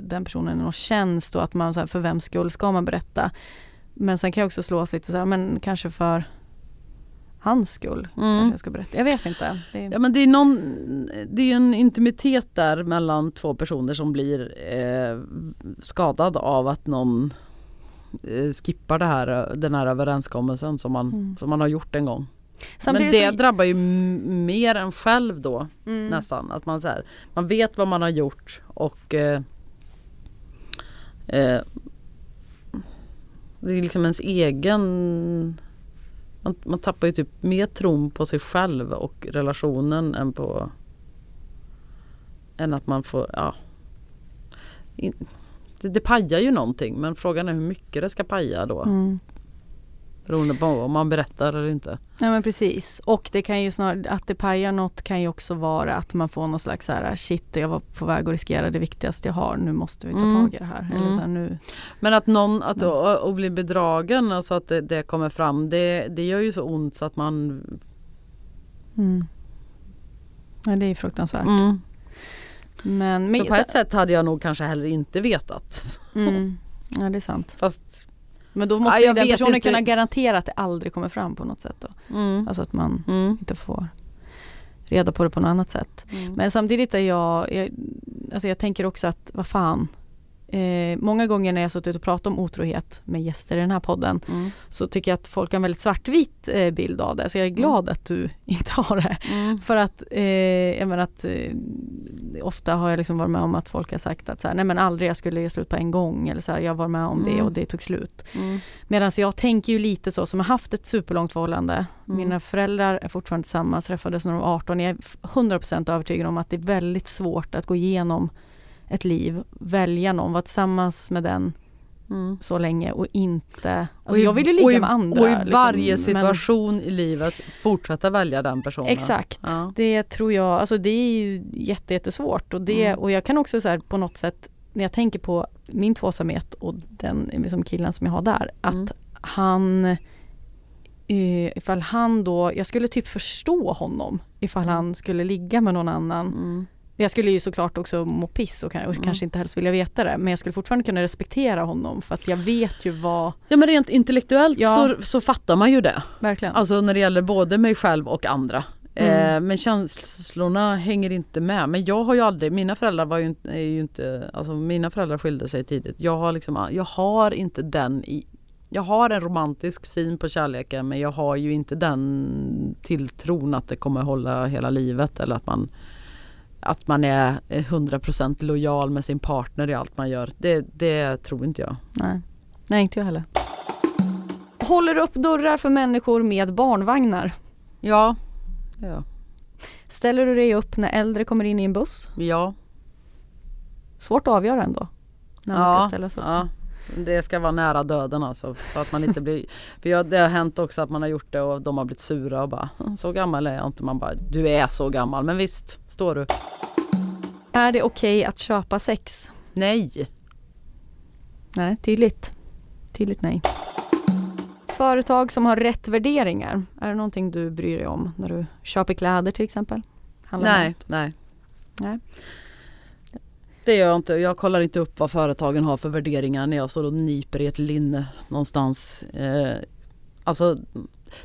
den personen någon tjänst och att man så här, för vems skull ska man berätta. Men sen kan jag också slås lite så här, men kanske för hans skull Mm. kanske jag ska berätta. Jag vet inte. Det är, Ja men det är, någon, det är en intimitet där mellan två personer som blir eh, skadad av att någon eh, skippar det här, den här överenskommelsen som man, Mm. som man har gjort en gång. Samtidigt men det så- drabbar ju mer än själv då Mm. nästan. Att man, så här, man vet vad man har gjort och eh, eh, det är liksom ens egen man, man tappar ju typ mer tron på sig själv och relationen än på än att man får, ja. In, det, det pajar ju någonting men frågan är hur mycket det ska paja då. Mm. Beroende på om man berättar eller inte. Nej men precis. Och det kan ju snarare, att det pajar något kan ju också vara att man får någon slags så här shit jag var på väg att riskera det viktigaste jag har, nu måste vi ta Mm. tag i det här. Eller Mm. så här, nu. Men att någon, att, Mm. att, bli bedragen, alltså att det, det kommer fram, det, det gör ju så ont så att man... Mm. Nej det är ju fruktansvärt. Mm. Men, så men på ett sätt hade jag nog kanske heller inte vetat. mm. Ja det är sant. Fast... Men då måste Ja, ju jag den personen inte. kunna garantera att det aldrig kommer fram på något sätt då. Mm. Alltså att man Mm. inte får reda på det på något annat sätt. Mm. Men samtidigt är jag, jag, alltså jag tänker också att vad fan, eh, många gånger när jag suttit och pratat om otrohet med gäster i den här podden Mm. så tycker jag att folk har en väldigt svartvit eh, bild av det. Så jag är glad att du inte har det. Mm. För att, eh, jag menar att eh, ofta har jag liksom varit med om att folk har sagt att så här, nej men aldrig jag skulle ge slut på en gång eller så här, jag var med om det Mm. och det tog slut. Mm. Medan jag tänker ju lite så som har haft ett superlångt förhållande. Mm. Mina föräldrar är fortfarande tillsammans, träffades när de var 18. Jag är 100% övertygad om att det är väldigt svårt att gå igenom ett liv, välja någon, vara tillsammans med den Mm. så länge och inte... Alltså Och i- jag vill ju ligga i, med andra. Och i liksom, varje men- situation i livet fortsätta välja den personen. Exakt. Ja. Det tror jag, alltså det är ju jätte, jättesvårt och, det, Mm. och jag kan också så här på något sätt när jag tänker på min tvåsamhet och den liksom killen som jag har där, att Mm. han eh, ifall han då, jag skulle typ förstå honom ifall han skulle ligga med någon annan. Mm. Jag skulle ju såklart också må piss och, Mm. kanske inte helst vilja veta det men jag skulle fortfarande kunna respektera honom för att jag vet ju vad, Ja men rent intellektuellt Ja. så, så fattar man ju det. verkligen. Alltså när det gäller både mig själv och andra. Mm. Eh, men känslorna hänger inte med. Men jag har ju aldrig, mina föräldrar var ju inte, är ju inte, alltså mina föräldrar skilde sig tidigt. Jag har liksom, jag har inte den i, jag har en romantisk syn på kärleken men jag har ju inte den tilltron att det kommer hålla hela livet eller att man att man är 100% lojal med sin partner i allt man gör. Det, det tror inte jag. Nej. Nej, inte jag heller. Håller upp dörrar för människor med barnvagnar. Ja. Ja. Ställer du dig upp när äldre kommer in i en buss? Ja. Svårt att avgöra ändå. När man ska ställa sig upp. ja. Det ska vara nära döden alltså. Så att man inte blir... För jag, det har hänt också att man har gjort det och de har blivit sura och bara så gammal är jag inte. Man bara du är så gammal. Men visst, står du. Är det okej att köpa sex? Nej. Nej, tydligt. Tydligt nej. Företag som har rätt värderingar. Är det någonting du bryr dig om när du köper kläder till exempel? Handlar Nej, nej. Nej. Det gör jag inte. Jag kollar inte upp vad företagen har för värderingar när jag står och nyper i ett linne någonstans. Eh, alltså,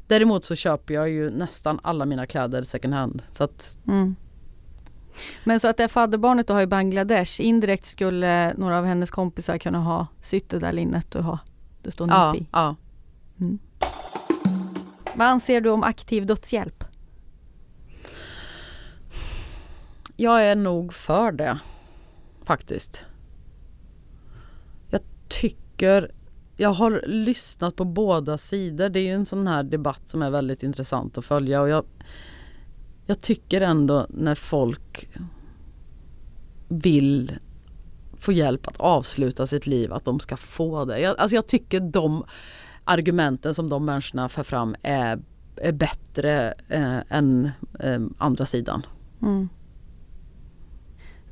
däremot så köper jag ju nästan alla mina kläder second hand. Så att, Mm. Men så att det fadderbarnet du har i Bangladesh, indirekt skulle några av hennes kompisar kunna ha sytt det där linnet du har. Det står ja, i. ja. Vad anser du om aktiv dödshjälp? Jag är nog för det. Faktiskt. Jag tycker jag har lyssnat på båda sidor. Det är ju en sån här debatt som är väldigt intressant att följa och jag, jag tycker ändå när folk vill få hjälp att avsluta sitt liv att de ska få det. Jag, alltså jag tycker de argumenten som de människorna för fram är, är bättre eh, än eh, andra sidan. Mm.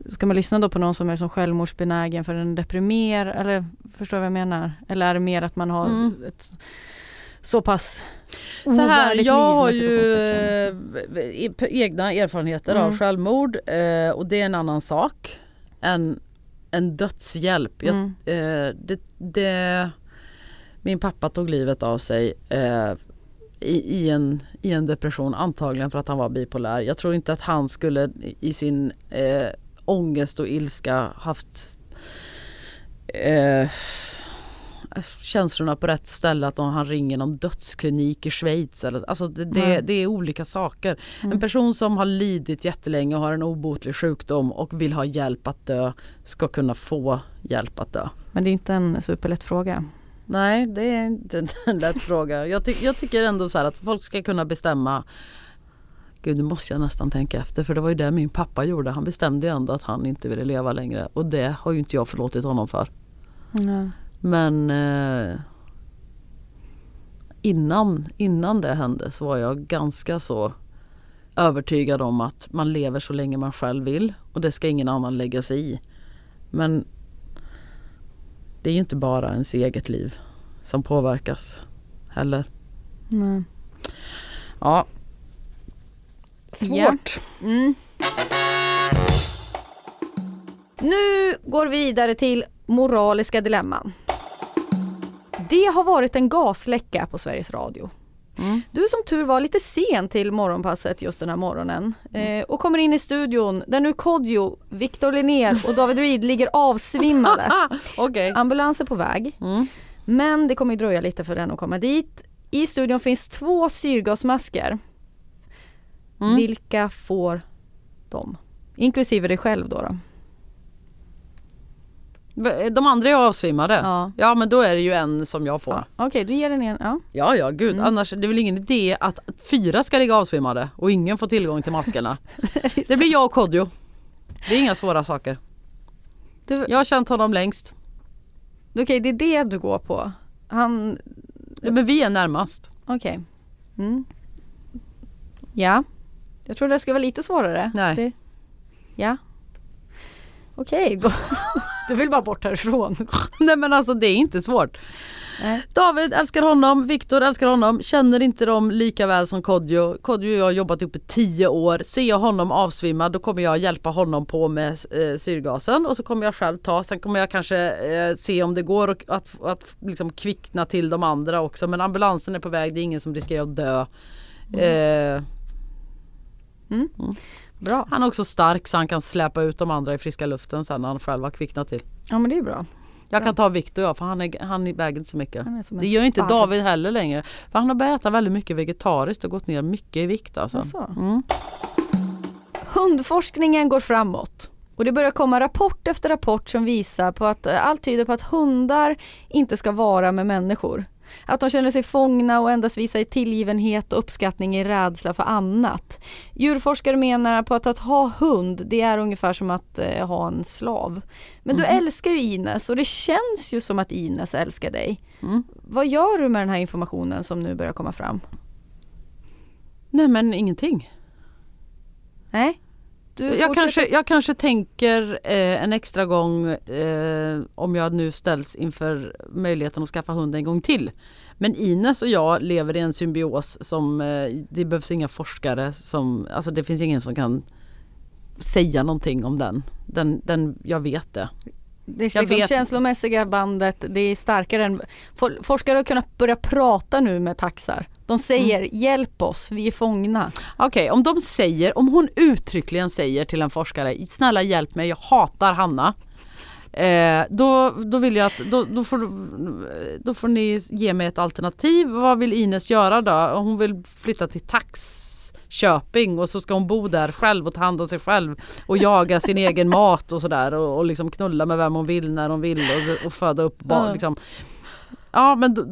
Ska man lyssna då på någon som är som självmordsbenägen för den deprimerar eller förstår vad jag menar? Eller är det mer att man har Mm. ett så pass Så här, jag har ju eh, egna erfarenheter Mm. av självmord eh, och det är en annan sak än en dödshjälp. Jag, Mm. eh, det, det, min pappa tog livet av sig i, i, en, i en depression antagligen för att han var bipolär. Jag tror inte att han skulle i sin eh, ångest och ilska haft eh, känslorna på rätt ställe att han ringer någon dödsklinik i Schweiz. Eller, alltså det, det, det är olika saker. Mm. En person som har lidit jättelänge och har en obotlig sjukdom och vill ha hjälp att dö ska kunna få hjälp att dö. Men det är inte en superlätt fråga. Nej, det är inte en lätt fråga. Jag, ty- jag tycker ändå så här att folk ska kunna bestämma Gud, nu måste jag nästan tänka efter för det var ju det min pappa gjorde. Han bestämde ju ändå att han inte ville leva längre och det har ju inte jag förlåtit honom för. Mm. Men eh, innan, innan det hände så var jag ganska så övertygad om att man lever så länge man själv vill och det ska ingen annan lägga sig i. Men det är ju inte bara ens eget liv som påverkas heller. Nej. Ja. Svårt. Mm. Nu går vi vidare till moraliska dilemman. Det har varit en gasläcka på Sveriges Radio. Mm. Du som tur var lite sen till morgonpasset just den här morgonen eh, och kommer in i studion där nu Kodjo, Victor Linnér och David Reed ligger avsvimmade. Okej. Ambulans är på väg. Mm. Men det kommer dröja lite för den att komma dit. I studion finns två syrgasmasker. Mm. Vilka får de? Inklusive dig själv då. då. De andra är avsvimmade. Ja. Ja men då är det ju en som jag får. Ja. Okej, du ger den en. Ja. Ja ja gud Mm. annars det är väl ingen idé att fyra ska ligga avsvimmade och ingen får tillgång till maskerna. det blir jag och Kodjo. Det är inga svåra saker. Du, Jag har känt honom längst. Okej, det är det du går på. Han... Men vi är närmast. Okej. Mm. Ja. Jag trodde det skulle vara lite svårare. Nej. Det... Ja. Okej, då... du vill bara bort härifrån. Nej men alltså det är inte svårt. Nej. David älskar honom, Viktor älskar honom, känner inte dem lika väl som Kodjo. Kodjo och jag har jobbat ihop i tio år. Ser jag honom avsvimmad då kommer jag hjälpa honom på med eh, syrgasen och så kommer jag själv ta. Sen kommer jag kanske eh, se om det går och, att, att liksom kvickna till de andra också. Men ambulansen är på väg, det är ingen som riskerar att dö. Eh, Bra. han är också stark så han kan släpa ut de andra i friska luften sen när han själv har kvicknat till. Ja men det är bra. Jag kan ta Viktor ja, för han, är, han väger inte så mycket. Det gör inte. David heller längre. För han har börjat äta väldigt mycket vegetariskt och gått ner mycket i vikt alltså. Mm. Hundforskningen går framåt. Och det börjar komma rapport efter rapport som visar på att eh, allt tyder på att hundar inte ska vara med människor. Att de känner sig fångna och endast visar tillgivenhet och uppskattning i rädsla för annat. Djurforskare menar på att att ha hund, det är ungefär som att eh, ha en slav. Men du älskar ju Ines och det känns ju som att Ines älskar dig. Mm. Vad gör du med den här informationen som nu börjar komma fram? Nej men ingenting. Nej? Du Jag kanske, jag kanske tänker eh, en extra gång eh, om jag nu ställs inför möjligheten att skaffa hund en gång till. Men Ines och jag lever i en symbios som eh, det behövs inga forskare som, alltså det finns ingen som kan säga någonting om den. den, den jag vet det. Det liksom vet. känslomässiga bandet, det är starkare än... For, forskare har kunnat börja prata nu med taxar. De säger Mm. hjälp oss, vi är fångna. Okej, om de säger, om hon uttryckligen säger till en forskare, snälla hjälp mig, jag hatar Hanna. Eh, då, då vill jag att, då, då, får, då får ni ge mig ett alternativ. Vad vill Ines göra då? Hon vill flytta till Taxköping och så ska hon bo där själv och ta hand om sig själv och jaga sin egen mat och sådär och, och liksom knulla med vem hon vill när hon vill och, och föda upp barn. Ja. Liksom. Ja men då,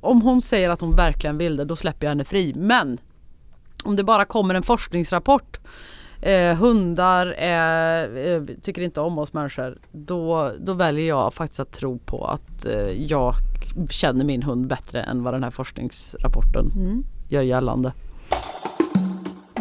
om- hon säger att hon verkligen vill det då släpper jag henne fri. Men om det bara kommer en forskningsrapport eh, hundar är, eh, tycker inte om oss människor då, då väljer jag faktiskt att tro på att eh, jag känner min hund bättre än vad den här forskningsrapporten gör gällande.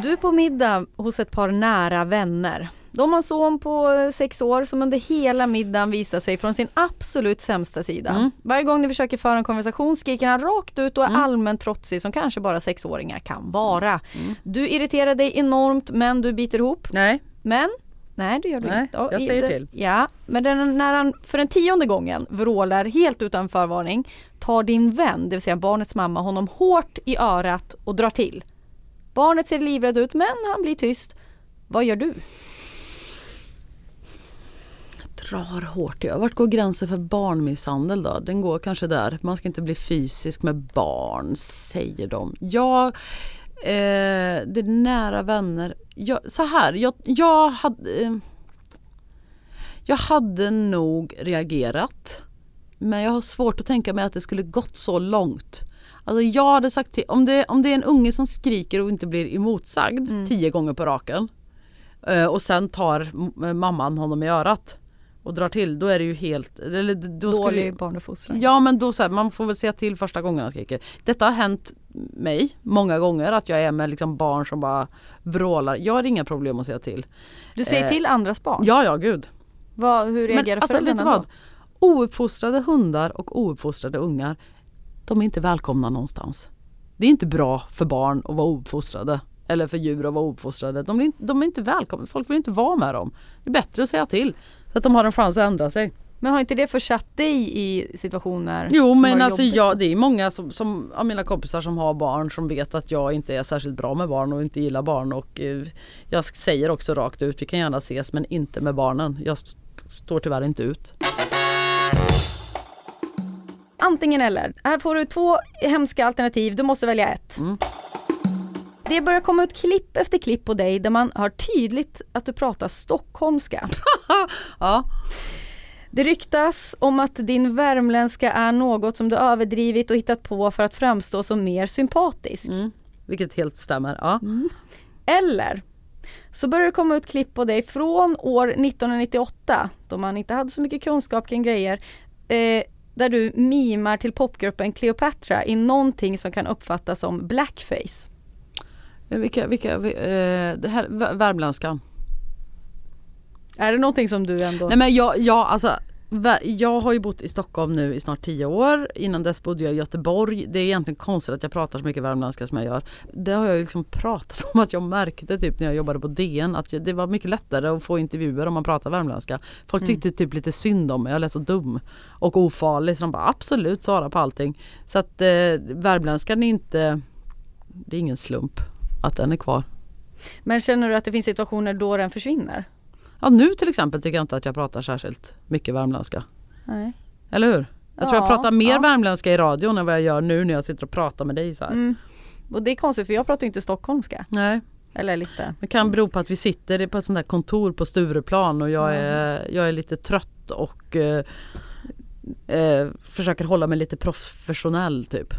Du är på middag hos ett par nära vänner. De har en son på eh, sex år som under hela middagen visar sig från sin absolut sämsta sida. Mm. Varje gång ni försöker föra en konversation skriker han rakt ut och är Mm. allmänt trotsig som kanske bara sexåringar kan vara. Mm. Du irriterar dig enormt men du biter ihop. Nej, Men Nej det gör du Nej, inte. Ja, jag säger det- till. Ja, men den, när han för den tionde gången vrålar helt utan förvarning tar din vän, det vill säga barnets mamma, honom hårt i örat och drar till. Barnet ser livrädd ut men han blir tyst. Vad gör du? drar hårt. Ja. Vart går gränsen för barnmisshandel då? Den går kanske där. Man ska inte bli fysisk med barn, säger de. Jag, eh, det är nära vänner. Jag, så här, jag, jag hade... Eh, jag hade nog reagerat. Men jag har svårt att tänka mig att det skulle gått så långt. Alltså jag hade sagt till, om det, om det är en unge som skriker och inte blir emotsagd tio gånger på raken eh, och sen tar m- mamman honom i örat och drar till, då är det ju helt... Eller, då skulle, Dålig barnuppfostran. Ja men då så här, man får väl säga till första gången han skriker. Detta har hänt mig många gånger att jag är med liksom barn som bara vrålar. Jag har inga problem att säga till. Du säger Eh, till andras barn? Ja ja gud. Vad, hur Men reagerar alltså vet föräldrarna du vad? då? Ouppfostrade hundar och ouppfostrade ungar de är inte välkomna någonstans. Det är inte bra för barn att vara ouppfostrade. Eller för djur att vara ouppfostrade. De, blir inte- de är inte välkomna. Folk vill inte vara med dem. Det är bättre att säga till. Så att de har en chans att ändra sig. Men har inte det försatt dig i situationer? Jo men alltså jobbigt? jag, det är många som, som, av mina kompisar som har barn som vet att jag inte är särskilt bra med barn och inte gillar barn och eh, jag säger också rakt ut vi kan gärna ses men inte med barnen. Jag st- står tyvärr inte ut. Antingen eller. Här får du två hemska alternativ, du måste välja ett. Mm. Det börjar komma ut klipp efter klipp på dig där man hör tydligt att du pratar stockholmska. Ja. Det ryktas om att din värmländska är något som du överdrivit och hittat på för att framstå som mer sympatisk. Mm. Vilket helt stämmer. Ja. Eller så börjar det komma ut klipp på dig från år 1998 då man inte hade så mycket kunskap kring grejer. Eh, där du mimar till popgruppen Cleopatra i någonting som kan uppfattas som blackface. Eh, Vilka, vilka, vi- eh, det här, vär- värmländskan. Är det någonting som du ändå... Nej men jag, jag, alltså, jag har ju bott i Stockholm nu i snart tio år. Innan dess bodde jag i Göteborg. Det är egentligen konstigt att jag pratar så mycket värmländska som jag gör. Det har jag liksom pratat om att jag märkte typ när jag jobbade på DN att det var mycket lättare att få intervjuer om man pratar värmländska. Folk Mm. tyckte typ lite synd om mig. Jag lät så dum och ofarlig så de bara absolut svara på allting. Så att eh, värmländskan är inte, det är ingen slump att den är kvar. Men känner du att det finns situationer då den försvinner? Ja nu till exempel tycker jag inte att jag pratar särskilt mycket värmländska. Nej. Eller hur? Jag tror jag Ja, pratar mer ja. värmländska i radion än vad jag gör nu när jag sitter och pratar med dig så. Mm. Och det är konstigt för jag pratar ju inte stockholmska. Nej, Eller lite. det kan bero på att vi sitter på ett sånt där kontor på Stureplan och jag är, jag är lite trött och eh, eh, försöker hålla mig lite professionell typ.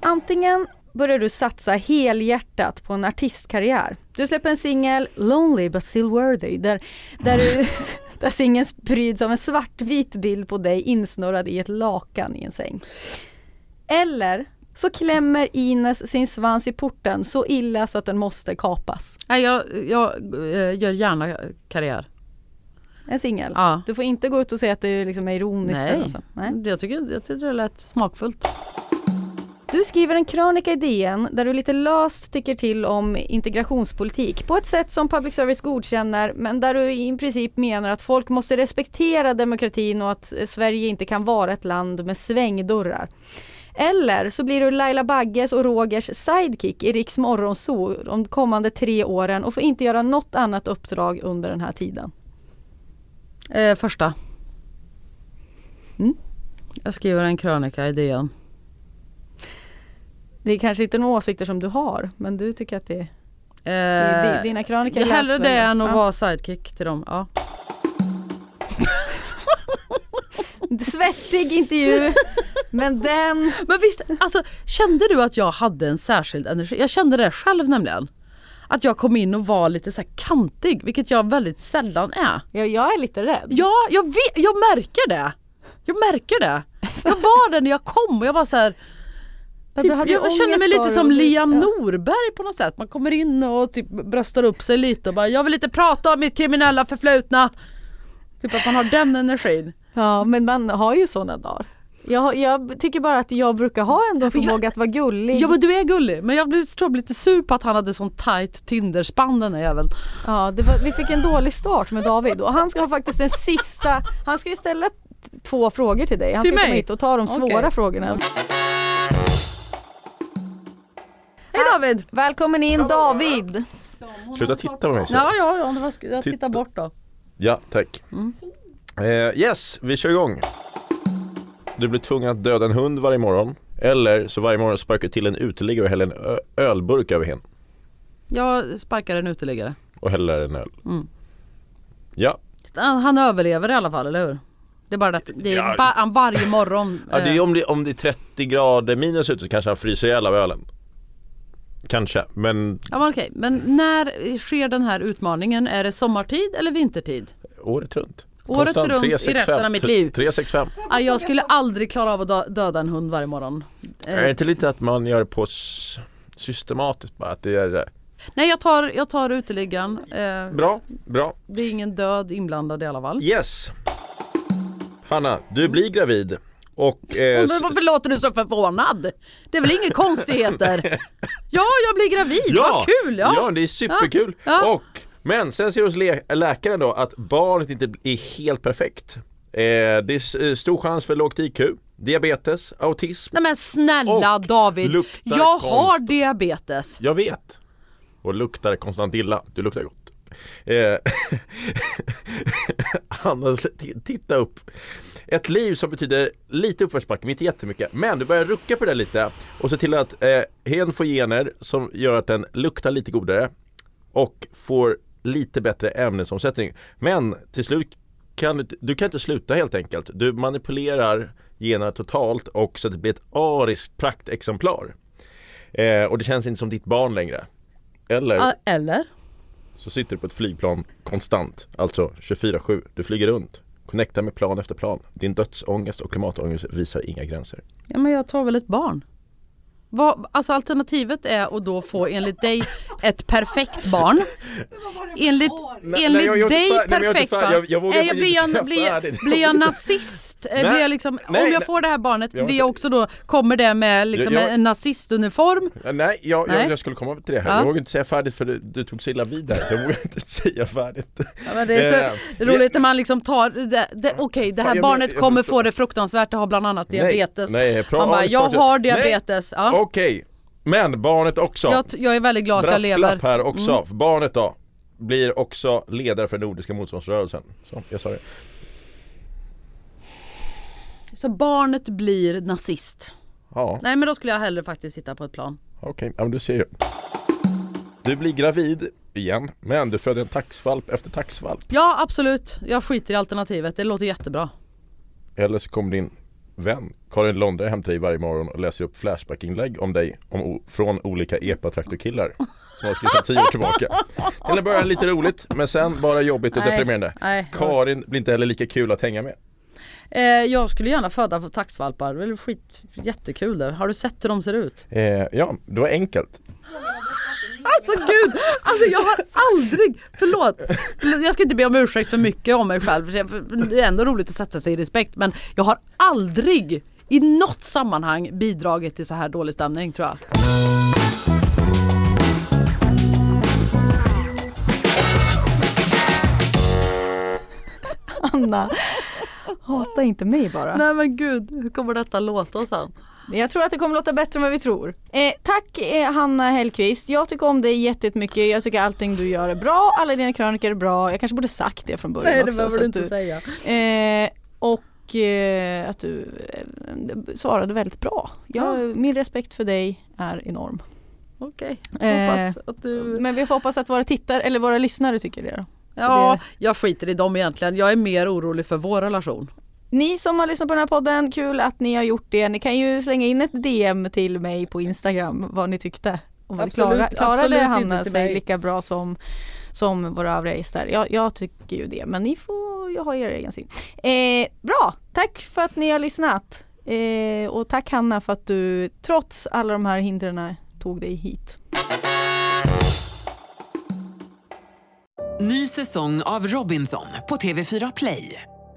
Antingen börjar du satsa helhjärtat på en artistkarriär. Du släpper en singel, Lonely but still worthy, där, där, du, där singeln pryds av en svartvit bild på dig insnurrad i ett lakan i en säng. Eller så klämmer Ines sin svans i porten så illa så att den måste kapas. Nej, jag, jag eh, gör gärna karriär. En singel. Ja. Du får inte gå ut och säga att det liksom är ironiskt. Nej. Nej. Jag, tycker, jag tycker det lät smakfullt. Du skriver en krönika i DN där du lite löst tycker till om integrationspolitik på ett sätt som public service godkänner men där du i princip menar att folk måste respektera demokratin och att Sverige inte kan vara ett land med svängdörrar. Eller så blir du Laila Bagges och Rogers sidekick i Riks Morgonzoo de kommande tre åren och får inte göra något annat uppdrag under den här tiden. Eh, första. Mm. Jag skriver en krönika i DN. Det är kanske inte några åsikter som du har men du tycker att det Eh, är dina krönikor hellre läsvärda. det än att vara sidekick till dem. Ja. Svettig intervju men den Men visst, alltså kände du att jag hade en särskild energi? Jag kände det själv nämligen. Att jag kom in och var lite så kantig, vilket jag väldigt sällan är. Ja, jag är lite rädd. Ja, jag, vet, jag märker det. Jag märker det. Jag var det när jag kom och jag var så här. Typ, hade jag känner mig lite som Liam ja. Norberg på något sätt. Man kommer in och typ bröstar upp sig lite och bara jag vill inte prata om mitt kriminella förflutna. Typ att man har den energin. Ja, men man har ju sådana dagar. Jag, jag tycker bara att jag brukar ha ändå förmåga att vara gullig. Ja men du är gullig men jag blev, tror jag lite sur på att han hade sån tight Tinderspann den där jäveln. Ja, det var, vi fick en dålig start med David och han ska ha faktiskt den sista, han ska ju ställa två frågor till dig. Han Till ska komma mig? hit och ta de svåra Okej. frågorna. Hej David! Välkommen in David! Sluta titta på mig så. Ja ja ja, det var, sk- jag Titta. tittar bort då. Ja, tack. Eh, yes, vi kör igång. Du blir tvungen att döda en hund varje morgon. Eller så varje morgon sparkar du till en uteliggare och häller en ö- ölburk över hen. Jag sparkar en uteliggare. Och häller en öl. Mm. Ja, Han, han överlever i alla fall, eller hur? Det är bara att det är Ja. va, han varje morgon. ja det är eh, om, det, om det är 30 grader minus ute så kanske han fryser ihjäl av ölen. Kanske, men Ja men okej, men när sker den här utmaningen? Är det sommartid eller vintertid? året runt. Året Konstant runt i 365. resten av mitt liv. 365. Ah, jag skulle aldrig klara av att dö- döda en hund varje morgon. Eh, Är det inte lite att man gör det på systematiskt bara? Att det är nej jag tar, jag tar uteliggaren. Eh, bra, bra. Det är ingen död inblandad i alla fall. Yes. Hanna, du blir gravid. Och eh, Men varför låter du så förvånad? Det är väl inga konstigheter? Ja, jag blir gravid, Ja, vad kul! Ja. ja det är superkul. Ja. Och Men sen ser hos lä- läkaren då att barnet inte är helt perfekt. Eh, det är eh, stor chans för lågt IQ, diabetes, autism. Nej men snälla Och David, jag har diabetes. Jag vet. Och luktar konstant illa. Du luktar gott. Eh, han titta upp. Ett liv som betyder lite uppförsbacke, men inte jättemycket. Men du börjar rucka på det lite och se till att eh, hen får gener som gör att den luktar lite godare och får lite bättre ämnesomsättning. Men till slut kan du, du kan inte sluta helt enkelt. Du manipulerar generna totalt och så att det blir ett ariskt praktexemplar. Eh, och det känns inte som ditt barn längre. Eller Eller? Så sitter du på ett flygplan konstant, alltså 24-7. Du flyger runt, connectar med plan efter plan. Din dödsångest och klimatångest visar inga gränser. Ja men jag tar väl ett barn. Vad, alltså alternativet är att då få enligt dig ett perfekt barn. Enligt, enligt nej, jag dig jag perfekt barn. jag- jag Eh, inte blir, jag, blir, blir jag nazist? Eh, Nej, blir jag liksom, nej, om jag får det här barnet, Jag blir jag också då, kommer det med liksom Jag- jag- en nazistuniform? Nej, jag. Jag, jag skulle komma till det här. Ja. Jag vågar inte säga färdigt för du, du tog så illa vid där så jag vågar inte säga färdigt. Ja, det är så Eh, roligt när man liksom tar, det, okej det här jag- barnet jag kommer få det fruktansvärt, det har bland annat diabetes. Nej, nej, man bara, jag har diabetes. Ja. Okej, men barnet också. Jag, jag är väldigt glad att jag lever. Här också. Mm. Barnet då blir också ledare för Nordiska motståndsrörelsen. Så, jag sa det. Så barnet blir nazist. Ja, Nej men då skulle jag hellre faktiskt sitta på ett plan. okej. Ja, men du ser ju. Du blir gravid igen, men du föder en taxvalp efter taxvalp. Ja absolut, jag skiter i alternativet. Det låter jättebra. Eller så kommer din vän Karin Londre hem till dig varje morgon och läser upp Flashback-inlägg om dig om, från olika epa-traktorkillar som har skrivit tio år tillbaka. Till en början lite roligt men sen bara jobbigt och Nej, deprimerande. nej. Karin blir inte heller lika kul att hänga med. Eh, jag skulle gärna föda för taxvalpar. Det är skit, jättekul det. Har du sett hur de ser ut? Eh, ja, det var enkelt. Alltså gud! Alltså jag har aldrig, förlåt. Jag ska inte be om ursäkt för mycket om mig själv. Det är ändå roligt att sätta sig i respekt. Men jag har aldrig i något sammanhang bidragit till så här dålig stämning tror jag. Anna, hata inte mig bara. Nej men gud, hur kommer detta låta sen? Jag tror att det kommer låta bättre än vad vi tror. Eh, tack eh, Hanna Hellqvist. Jag tycker om dig jättemycket. Jag tycker allting du gör är bra. Alla dina krönikor är bra. Jag kanske borde sagt det från början Nej det också. behöver så du inte säga. Eh, och eh, att du eh, svarade väldigt bra. Jag, Min respekt för dig är enorm. Okej, Eh, hoppas att du... Men vi får hoppas att våra tittare eller våra lyssnare tycker det då. Ja, jag skiter i dem egentligen. Jag är mer orolig för vår relation. Ni som har lyssnat på den här podden, kul att ni har gjort det. Ni kan ju slänga in ett DM till mig på Instagram vad ni tyckte. Om Absolut, klara, klarade absolut Hanna sig lika bra som, som våra övriga gäster? Jag, jag tycker ju det, men ni får ju ha er egen syn. Eh, bra, tack för att ni har lyssnat. Eh, och tack Hanna för att du trots alla de här hindren tog dig hit. Ny säsong av Robinson på TV4 Play.